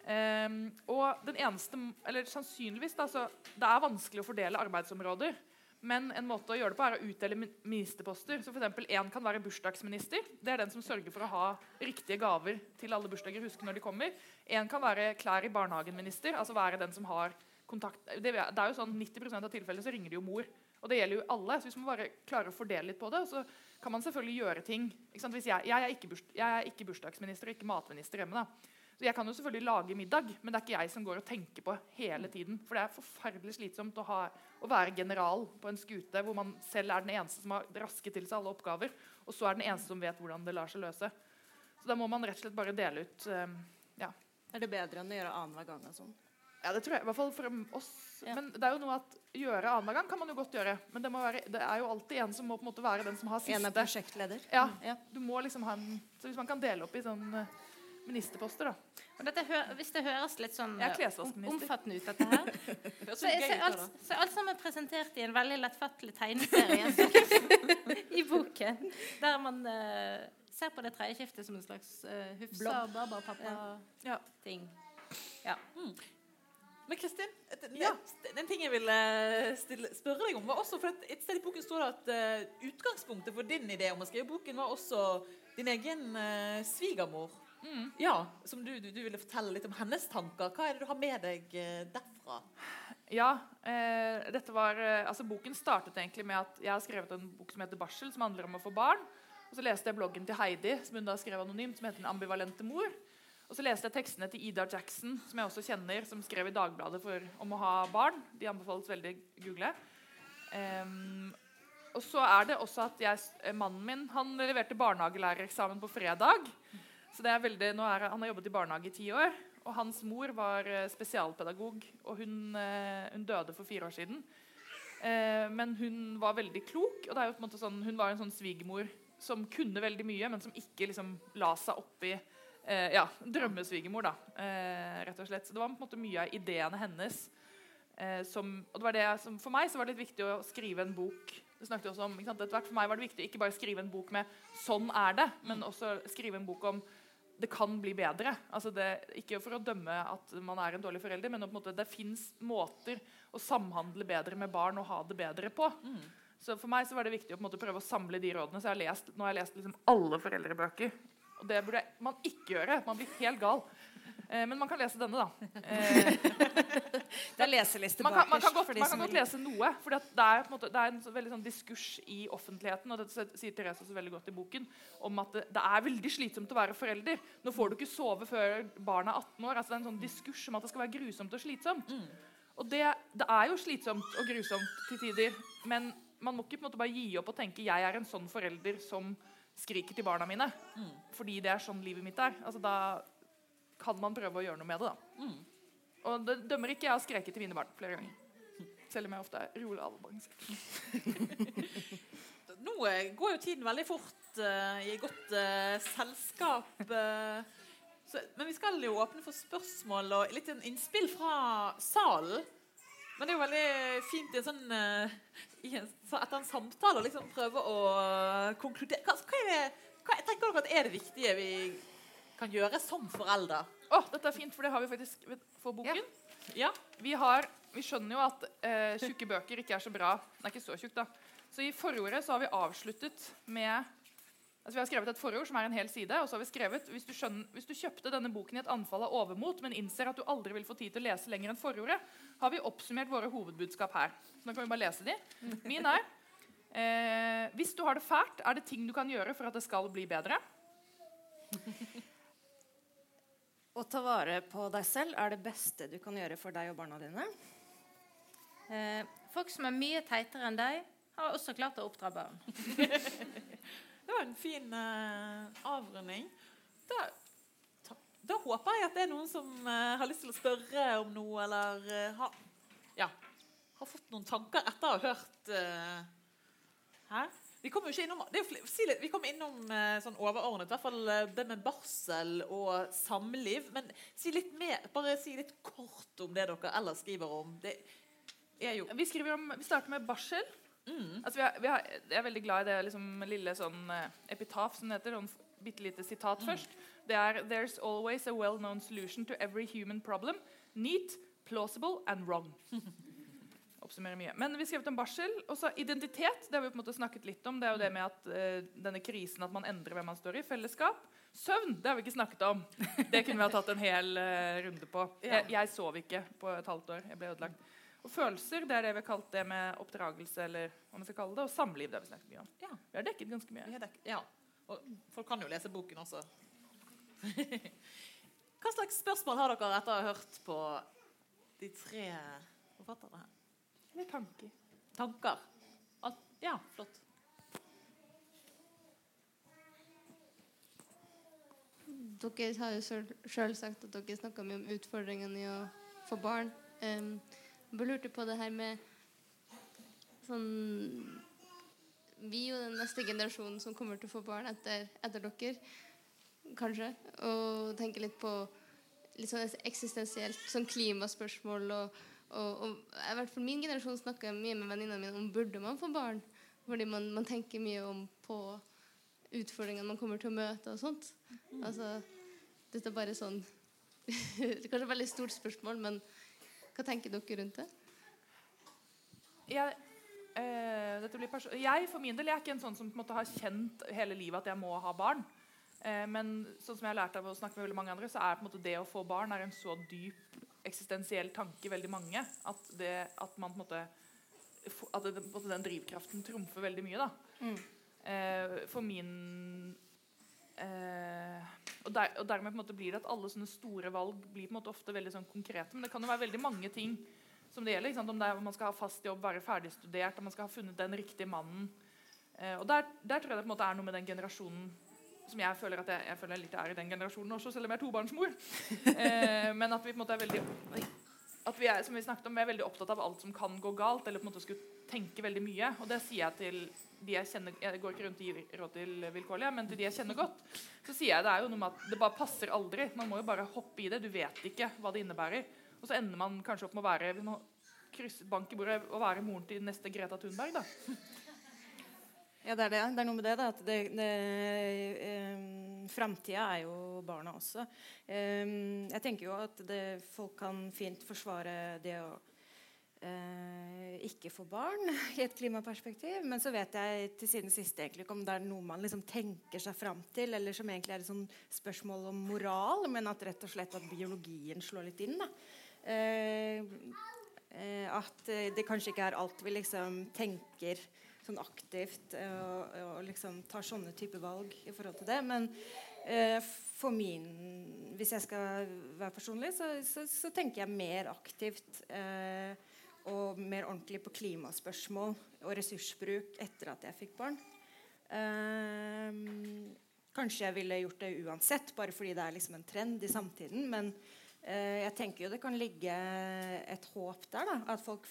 Um, og den eneste, eller sannsynligvis da, så Det er vanskelig å fordele arbeidsområder. Men en måte å gjøre det på er å utdele ministerposter. Så for En kan være bursdagsminister. Det er den som sørger for å ha riktige gaver til alle bursdager. huske når de kommer. En kan være klær i barnehagen-minister. altså være den som har kontakt. Det, er jo sånn 90% av tilfellene så ringer det jo mor. Og det gjelder jo alle. Så hvis man bare klarer å fordele litt på det, så kan man selvfølgelig gjøre ting. Jeg, jeg, er ikke burs, jeg er ikke bursdagsminister og ikke matminister hjemme. da. Så Jeg kan jo selvfølgelig lage middag, men det er ikke jeg som går og tenker på hele tiden. For det er forferdelig slitsomt å, ha, å være general på en skute hvor man selv er den eneste som har rasket til seg alle oppgaver, og så er den eneste som vet hvordan det lar seg løse. Så da må man rett og slett bare dele ut um, ja. Er det bedre enn å gjøre annenhver gang? sånn? ja, det tror jeg. I hvert fall for oss. Ja. Men det er jo noe at gjøre annenhver gang kan man jo godt gjøre. Men det, må være, det er jo alltid en som må på en måte være den som har siste. En er prosjektleder? Ja, Ja. du må liksom ha en, så Hvis man kan dele opp i sånn eh, ministerposter, da. Og dette hø hvis det høres litt sånn eh, omfattende ut, dette her [laughs] Så, så er- så, alt, så alt sammen presentert i en veldig lettfattelig tegneserie [laughs] i boken. Der man uh, ser på det tredje skiftet som en slags uh, hufsa og baba-pappa-ting. Ja. Men Kristin, et- Ja. en ting jeg ville stille, spørre deg om, var også for at et sted i boken står det at uh, utgangspunktet for din idé om å skrive boken var også din egen uh, svigermor. Mm. Ja, som du, du, du ville fortelle litt om hennes tanker. Hva er det du har med deg eh, derfra? Ja, eh, dette var, eh, altså Boken startet egentlig med at jeg har skrevet en bok som heter 'Barsel', som handler om å få barn. Og Så leste jeg bloggen til Heidi, som hun da skrev anonymt, som heter 'Den ambivalente mor'. Og så leste jeg tekstene til Ida Jackson, som jeg også kjenner, som skrev i Dagbladet for, om å ha barn. De anbefales veldig google. Um, og så er det også at jeg, eh, mannen min han leverte barnehagelærereksamen på fredag. Så det er veldig, nå er, Han har jobbet i barnehage i ti år. Og hans mor var eh, spesialpedagog, og hun, eh, hun døde for fire år siden. Eh, men hun var veldig klok, og det er jo på en måte sånn, hun var en sånn svigermor som kunne veldig mye, men som ikke liksom la seg opp i eh, ja, drømmesvigermor, da, eh, rett og slett. Så det var på en måte mye av ideene hennes som Og det var det som, for meg så var det litt viktig å skrive en bok det snakket også om, ikke sant? Etter hvert For meg var det viktig ikke bare skrive en bok med 'sånn er det', men også skrive en bok om det kan bli bedre. Altså det, ikke for å dømme at man er en dårlig forelder, men på en måte, det fins måter å samhandle bedre med barn og ha det bedre på. Så for meg så var det viktig å på en måte prøve å samle de rådene. Så jeg har lest, nå har jeg lest liksom alle foreldrebøker. Og det burde man ikke gjøre. Man blir helt gal. Eh, men man kan lese denne, da. Eh, [laughs] Det er leseliste man, kan, man, kan godt, man kan godt lese noe. For det er, på en måte, det er en så, veldig sånn diskurs i offentligheten og det sier Therese også veldig godt i boken, om at det, det er veldig slitsomt å være forelder. Nå får du ikke sove før barnet er 18 år. altså Det er en sånn diskurs om at det skal være grusomt og slitsomt. Og det, det er jo slitsomt og grusomt til tider, men man må ikke på en måte bare gi opp og tenke jeg er en sånn forelder som skriker til barna mine. Fordi det er sånn livet mitt er. Altså Da kan man prøve å gjøre noe med det. da. Og det dømmer ikke jeg har skreket til mine barn flere ganger. Selv om jeg ofte er rolig avbalansert. [laughs] nå eh, går jo tiden veldig fort uh, i godt uh, selskap. Uh, så, men vi skal jo åpne for spørsmål og litt en innspill fra salen. Men det er jo veldig fint i en sånn, i en, etter en samtale å liksom prøve å konkludere. Hva, hva, er det, hva tenker dere at er det viktige vi kan gjøre som foreldre? Oh, dette er fint, for det har vi faktisk for boken. Ja. Vi, har, vi skjønner jo at eh, tjukke bøker ikke er så bra. Den er ikke så tjukk, da. Så i forordet så har vi avsluttet med altså Vi har skrevet et forord som er en hel side. og så har vi skrevet, hvis du, skjønner, hvis du kjøpte denne boken i et anfall av overmot, men innser at du aldri vil få tid til å lese lenger enn forordet, har vi oppsummert våre hovedbudskap her. Så nå kan vi bare lese de. Min er eh, Hvis du har det fælt, er det ting du kan gjøre for at det skal bli bedre. Å ta vare på deg selv er det beste du kan gjøre for deg og barna dine. Eh, folk som er mye teitere enn deg, har også klart å oppdra barn. [laughs] Det var en fin eh, avrunding. Da, ta, da håper jeg at det er noen som eh, har lyst til å spørre om noe, eller eh, ha, ja, har fått noen tanker etter å ha hørt her. Hæ? Vi kommer jo innom, er litt, vi kom innom eh, sånn overordnet, i hvert fall eh, det med barsel og samliv. Men si litt mer, bare si litt kort om det dere ellers skriver om. Det er jo Vi, skriver om, vi starter med barsel. Altså, vi har, vi har, jeg er veldig glad i det liksom, lille sånn, eh, epitaf, som det heter. Sånn bitte lite sitat først. Det er There's always a well-known solution to every human problem. Neat, plausible and wrong. [laughs] Oppsummerer mye. Men vi skrev om barsel. Og så identitet. Det har vi på en måte snakket litt om. Det er jo det med at uh, denne krisen at man endrer hvem man står i. Fellesskap. Søvn det har vi ikke snakket om. [laughs] Det kunne vi ha tatt en hel uh, runde på. Jeg, jeg sov ikke på et halvt år. Jeg ble ødelagt. Og følelser, det er det vi har kalt det med oppdragelse, eller hva man skal kalle det. Og samliv, det har vi snakket mye om. Ja. Vi har dekket ganske mye. Det, ja. Og folk kan jo lese boken også. [laughs] Hva slags spørsmål har dere etter å ha hørt på de tre forfatterne her? Eller tanker. Tanker? Alt, ja, flott. Dere har jo sjøl sagt at dere snakka mye om utfordringene i å få barn. Um, jeg lurte på det her med sånn Vi er jo den neste generasjonen som kommer til å få barn etter, etter dere, kanskje. Og tenke litt på litt sånn eksistensielt, sånn klimaspørsmål og, og, og i hvert fall min generasjon snakker mye med venninnene mine om burde man få barn. Fordi man, man tenker mye om på utfordringene man kommer til å møte og sånt. Altså, dette er bare sånn [laughs] Det er kanskje et veldig stort spørsmål, men hva tenker dere rundt det? Jeg, øh, jeg for min del jeg er ikke en sånn som måte har kjent hele livet at jeg må ha barn. Eh, men sånn som jeg har lært av å snakke med veldig mange andre, så er måte det å få barn en så dyp eksistensiell tanke veldig mange at, det, at man på en måte at det, den drivkraften trumfer veldig mye. da. Eh, for min eh, og, der, og dermed på en måte blir det at alle sånne store valg blir på en måte ofte veldig sånn konkrete. Men det kan jo være veldig mange ting som det gjelder. Om det er om man skal ha fast jobb, være ferdigstudert, om man skal ha funnet den riktige mannen. Eh, og der, der tror jeg det på en måte er noe med den generasjonen som jeg føler at jeg, jeg føler litt er i den generasjonen også, selv om jeg er tobarnsmor. Eh, men at vi på en måte er veldig at vi er, som vi snakket om, vi er veldig opptatt av alt som kan gå galt, eller på en måte skulle tenke veldig mye. Og det sier jeg til de jeg kjenner Jeg går ikke rundt og gir råd til vilkårlige, men til de jeg kjenner godt, så sier jeg det er jo noe med at det bare passer aldri. Man må jo bare hoppe i det. Du vet ikke hva det innebærer. Og så ender man kanskje opp med å være vi må krysse bank i bordet og være moren til neste Greta Thunberg, da. Ja, det er det. Det er noe med det. da, at det, um, Framtida er jo barna også. Em, jeg tenker jo at det, folk kan fint forsvare det å eh, ikke få barn [laughs] i et klimaperspektiv. Men så vet jeg til siden sist egentlig ikke om det er noe man liksom tenker seg fram til, eller som egentlig er et sånn spørsmål om moral, men at rett og slett at biologien slår litt inn. da. Eh, eh, at eh, det kanskje ikke er alt vi liksom tenker sånn aktivt eh, og, og liksom tar sånne type valg i forhold til det. Men eh, for min Hvis jeg skal være personlig, så, så, så tenker jeg mer aktivt eh, og mer ordentlig på klimaspørsmål og ressursbruk etter at jeg fikk barn. Eh, kanskje jeg ville gjort det uansett, bare fordi det er liksom en trend i samtiden. Men eh, jeg tenker jo det kan ligge et håp der. da, At folk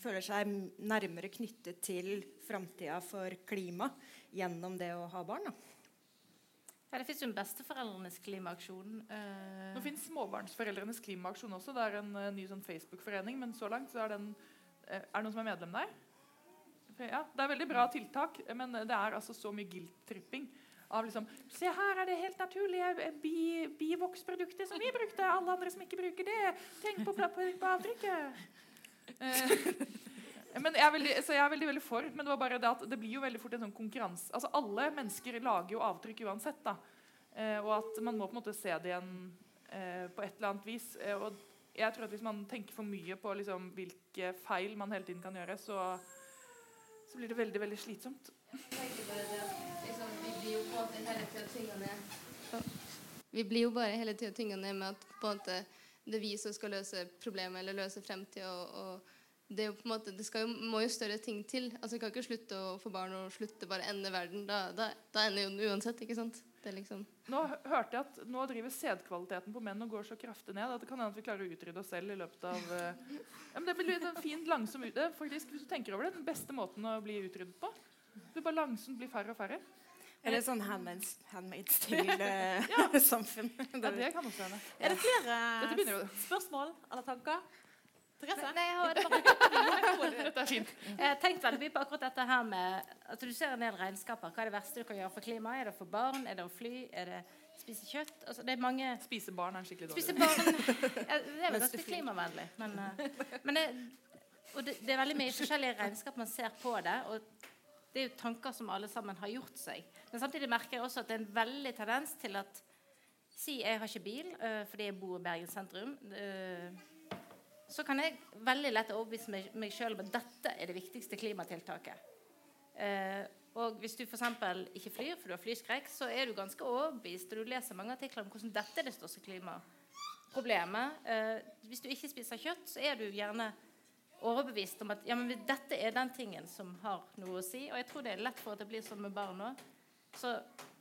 føler seg nærmere knyttet til framtida for klima gjennom det å ha barn. Da. Ja, det fins jo en besteforeldrenes klimaaksjon. Uh... Nå fins Småbarnsforeldrenes klimaaksjon også. Det er en uh, ny sånn Facebook-forening, men så langt så er den uh, Er det noen som er medlem der? Ja, Det er veldig bra tiltak, men det er altså så mye guilt-tripping. Av liksom Se, her er det helt naturlige bi, bivoksproduktet som vi brukte. Alle andre som ikke bruker det. Tenk på, på, på avtrykket. [laughs] men jeg er, veldig, jeg er veldig, veldig for, men det var bare det at det blir jo veldig fort en sånn konkurranse. Altså Alle mennesker lager jo avtrykk uansett. da. Eh, og at man må på en måte se det igjen eh, på et eller annet vis. Eh, og jeg tror at Hvis man tenker for mye på liksom, hvilke feil man hele tiden kan gjøre, så, så blir det veldig veldig slitsomt. Liksom, vi blir jo på en måte hele tida tynga ned. Vi blir jo bare hele tida tynga ned med at på en måte det er vi som skal løse problemet eller løse fremtida. Det, måte, det jo, må jo større ting til. Altså, Vi kan ikke slutte å få barn og slutte bare ende verden. Da, da, da ender jo den uansett. ikke sant? Liksom. Nå hørte jeg at nå driver sædkvaliteten på menn og går så kraftig ned at det kan hende at vi klarer å utrydde oss selv i løpet av uh, ja, Det blir en fint langsom ut, faktisk, Hvis du tenker over det, den beste måten å bli utryddet på. Du bare langsomt blir færre og færre. Eller sånn handmaid's [laughs] tale-samfunn. [laughs] ja, det kan også hende. Er det flere spørsmål eller tanker? Therese? Nei, jeg har [laughs] Dette er fint. Jeg har tenkt veldig mye på akkurat dette her med at du ser en del regnskaper. Hva er det verste du kan gjøre for klimaet? Er det for barn? Er det å fly? Er det spise kjøtt? Altså, det er mange Spise barn er skikkelig dårlig. Spise barn, ja, det er vel ganske klimavennlig. Men, uh, men det, og det, det, er veldig mye forskjellige regnskap man ser på det. Og det er jo tanker som alle sammen har gjort seg. Men samtidig merker jeg også at det er en veldig tendens til at Si jeg har ikke bil uh, fordi jeg bor i Bergen sentrum. Uh, så kan jeg veldig lett overbevise meg, meg sjøl om at dette er det viktigste klimatiltaket. Uh, og hvis du f.eks. ikke flyr for du har flyskrekk, så er du ganske overbevist. Og du leser mange artikler om hvordan dette er det største klimaproblemet. hvis du ikke spiser kjøtt, så er du gjerne overbevist om at ja, men dette er den tingen som har noe å si. Og jeg tror det er lett for at det blir sånn med barn òg. Så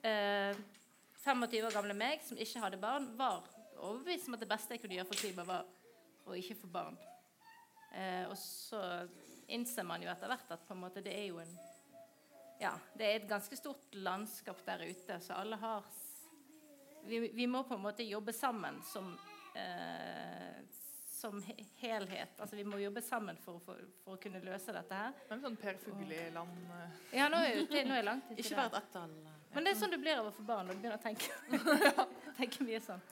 eh, 25 år gamle meg, som ikke hadde barn, var overbevist om at det beste jeg kunne gjøre for klimaet, var å ikke få barn. Eh, og så innser man jo etter hvert at på en måte det er jo en ja, det er et ganske stort landskap der ute, så alle har Vi, vi må på en måte jobbe sammen som eh, som helhet. Altså, vi må jobbe sammen for, for, for å kunne løse dette her. Det er sånn Per Fugelli-land eh. Ja, nå er, det, nå er langt [laughs] Ikke bare et ett-tall. Men det er sånn du blir overfor barn når du begynner å tenke, [laughs] tenke mye sånn.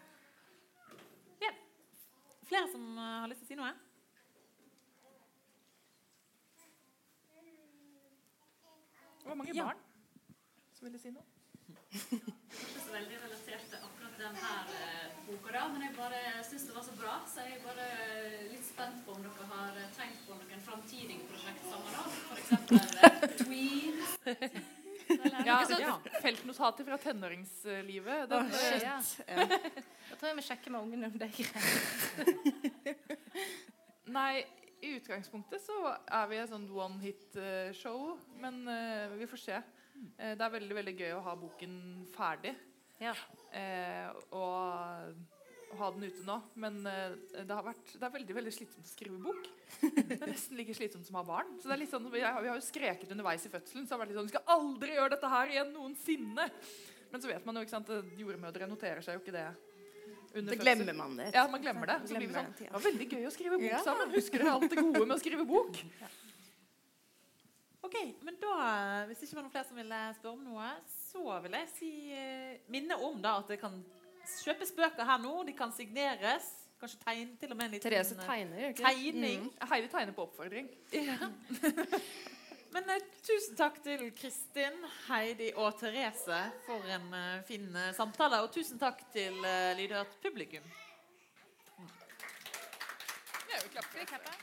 Ja. Flere som uh, har lyst til å si noe? Det var mange ja. barn som ville si noe. Ikke så veldig relatert til akkurat denne uh, boka, da, men jeg bare syns det var så bra, så jeg er bare litt spent på om dere har tenkt på noen framtidige prosjekt sammen. da, F.eks. tweet. Ja, ja. Feltnotater fra tenåringslivet. da oh, shit. Ja. Jeg tror jeg vi sjekker med ungene om det er greit. [laughs] Nei, i utgangspunktet så er vi et sånn one hit-show, men uh, vi får se. Uh, det er veldig veldig gøy å ha boken ferdig. Ja. Eh, og ha den ute nå. Men eh, det, har vært, det er veldig veldig slitsomt å skrive bok. Det er nesten like slitsomt som å ha barn. Så det er litt sånn, jeg, Vi har jo skreket underveis i fødselen. så har det vært litt sånn, Vi skal aldri gjøre dette her igjen noensinne! Men så vet man jo ikke sant, jordmødre noterer seg jo ikke det. Under det glemmer man det. Ja, man glemmer det. Så blir vi sånn, det var veldig gøy å skrive bok sammen. Husker dere alt det gode med å skrive bok? Ok, men da, Hvis det ikke var noen flere som ville spørre om noe, så vil jeg si, eh, minne om da at det kan kjøpes bøker her nå. De kan signeres. Kanskje tegne til og med en liten Therese tegner, ikke tegning. Mm. Heidi tegner på oppfordring. Ja. [laughs] Men uh, tusen takk til Kristin, Heidi og Therese for en uh, fin uh, samtale. Og tusen takk til uh, lydhørt publikum. Ja, vi klapper.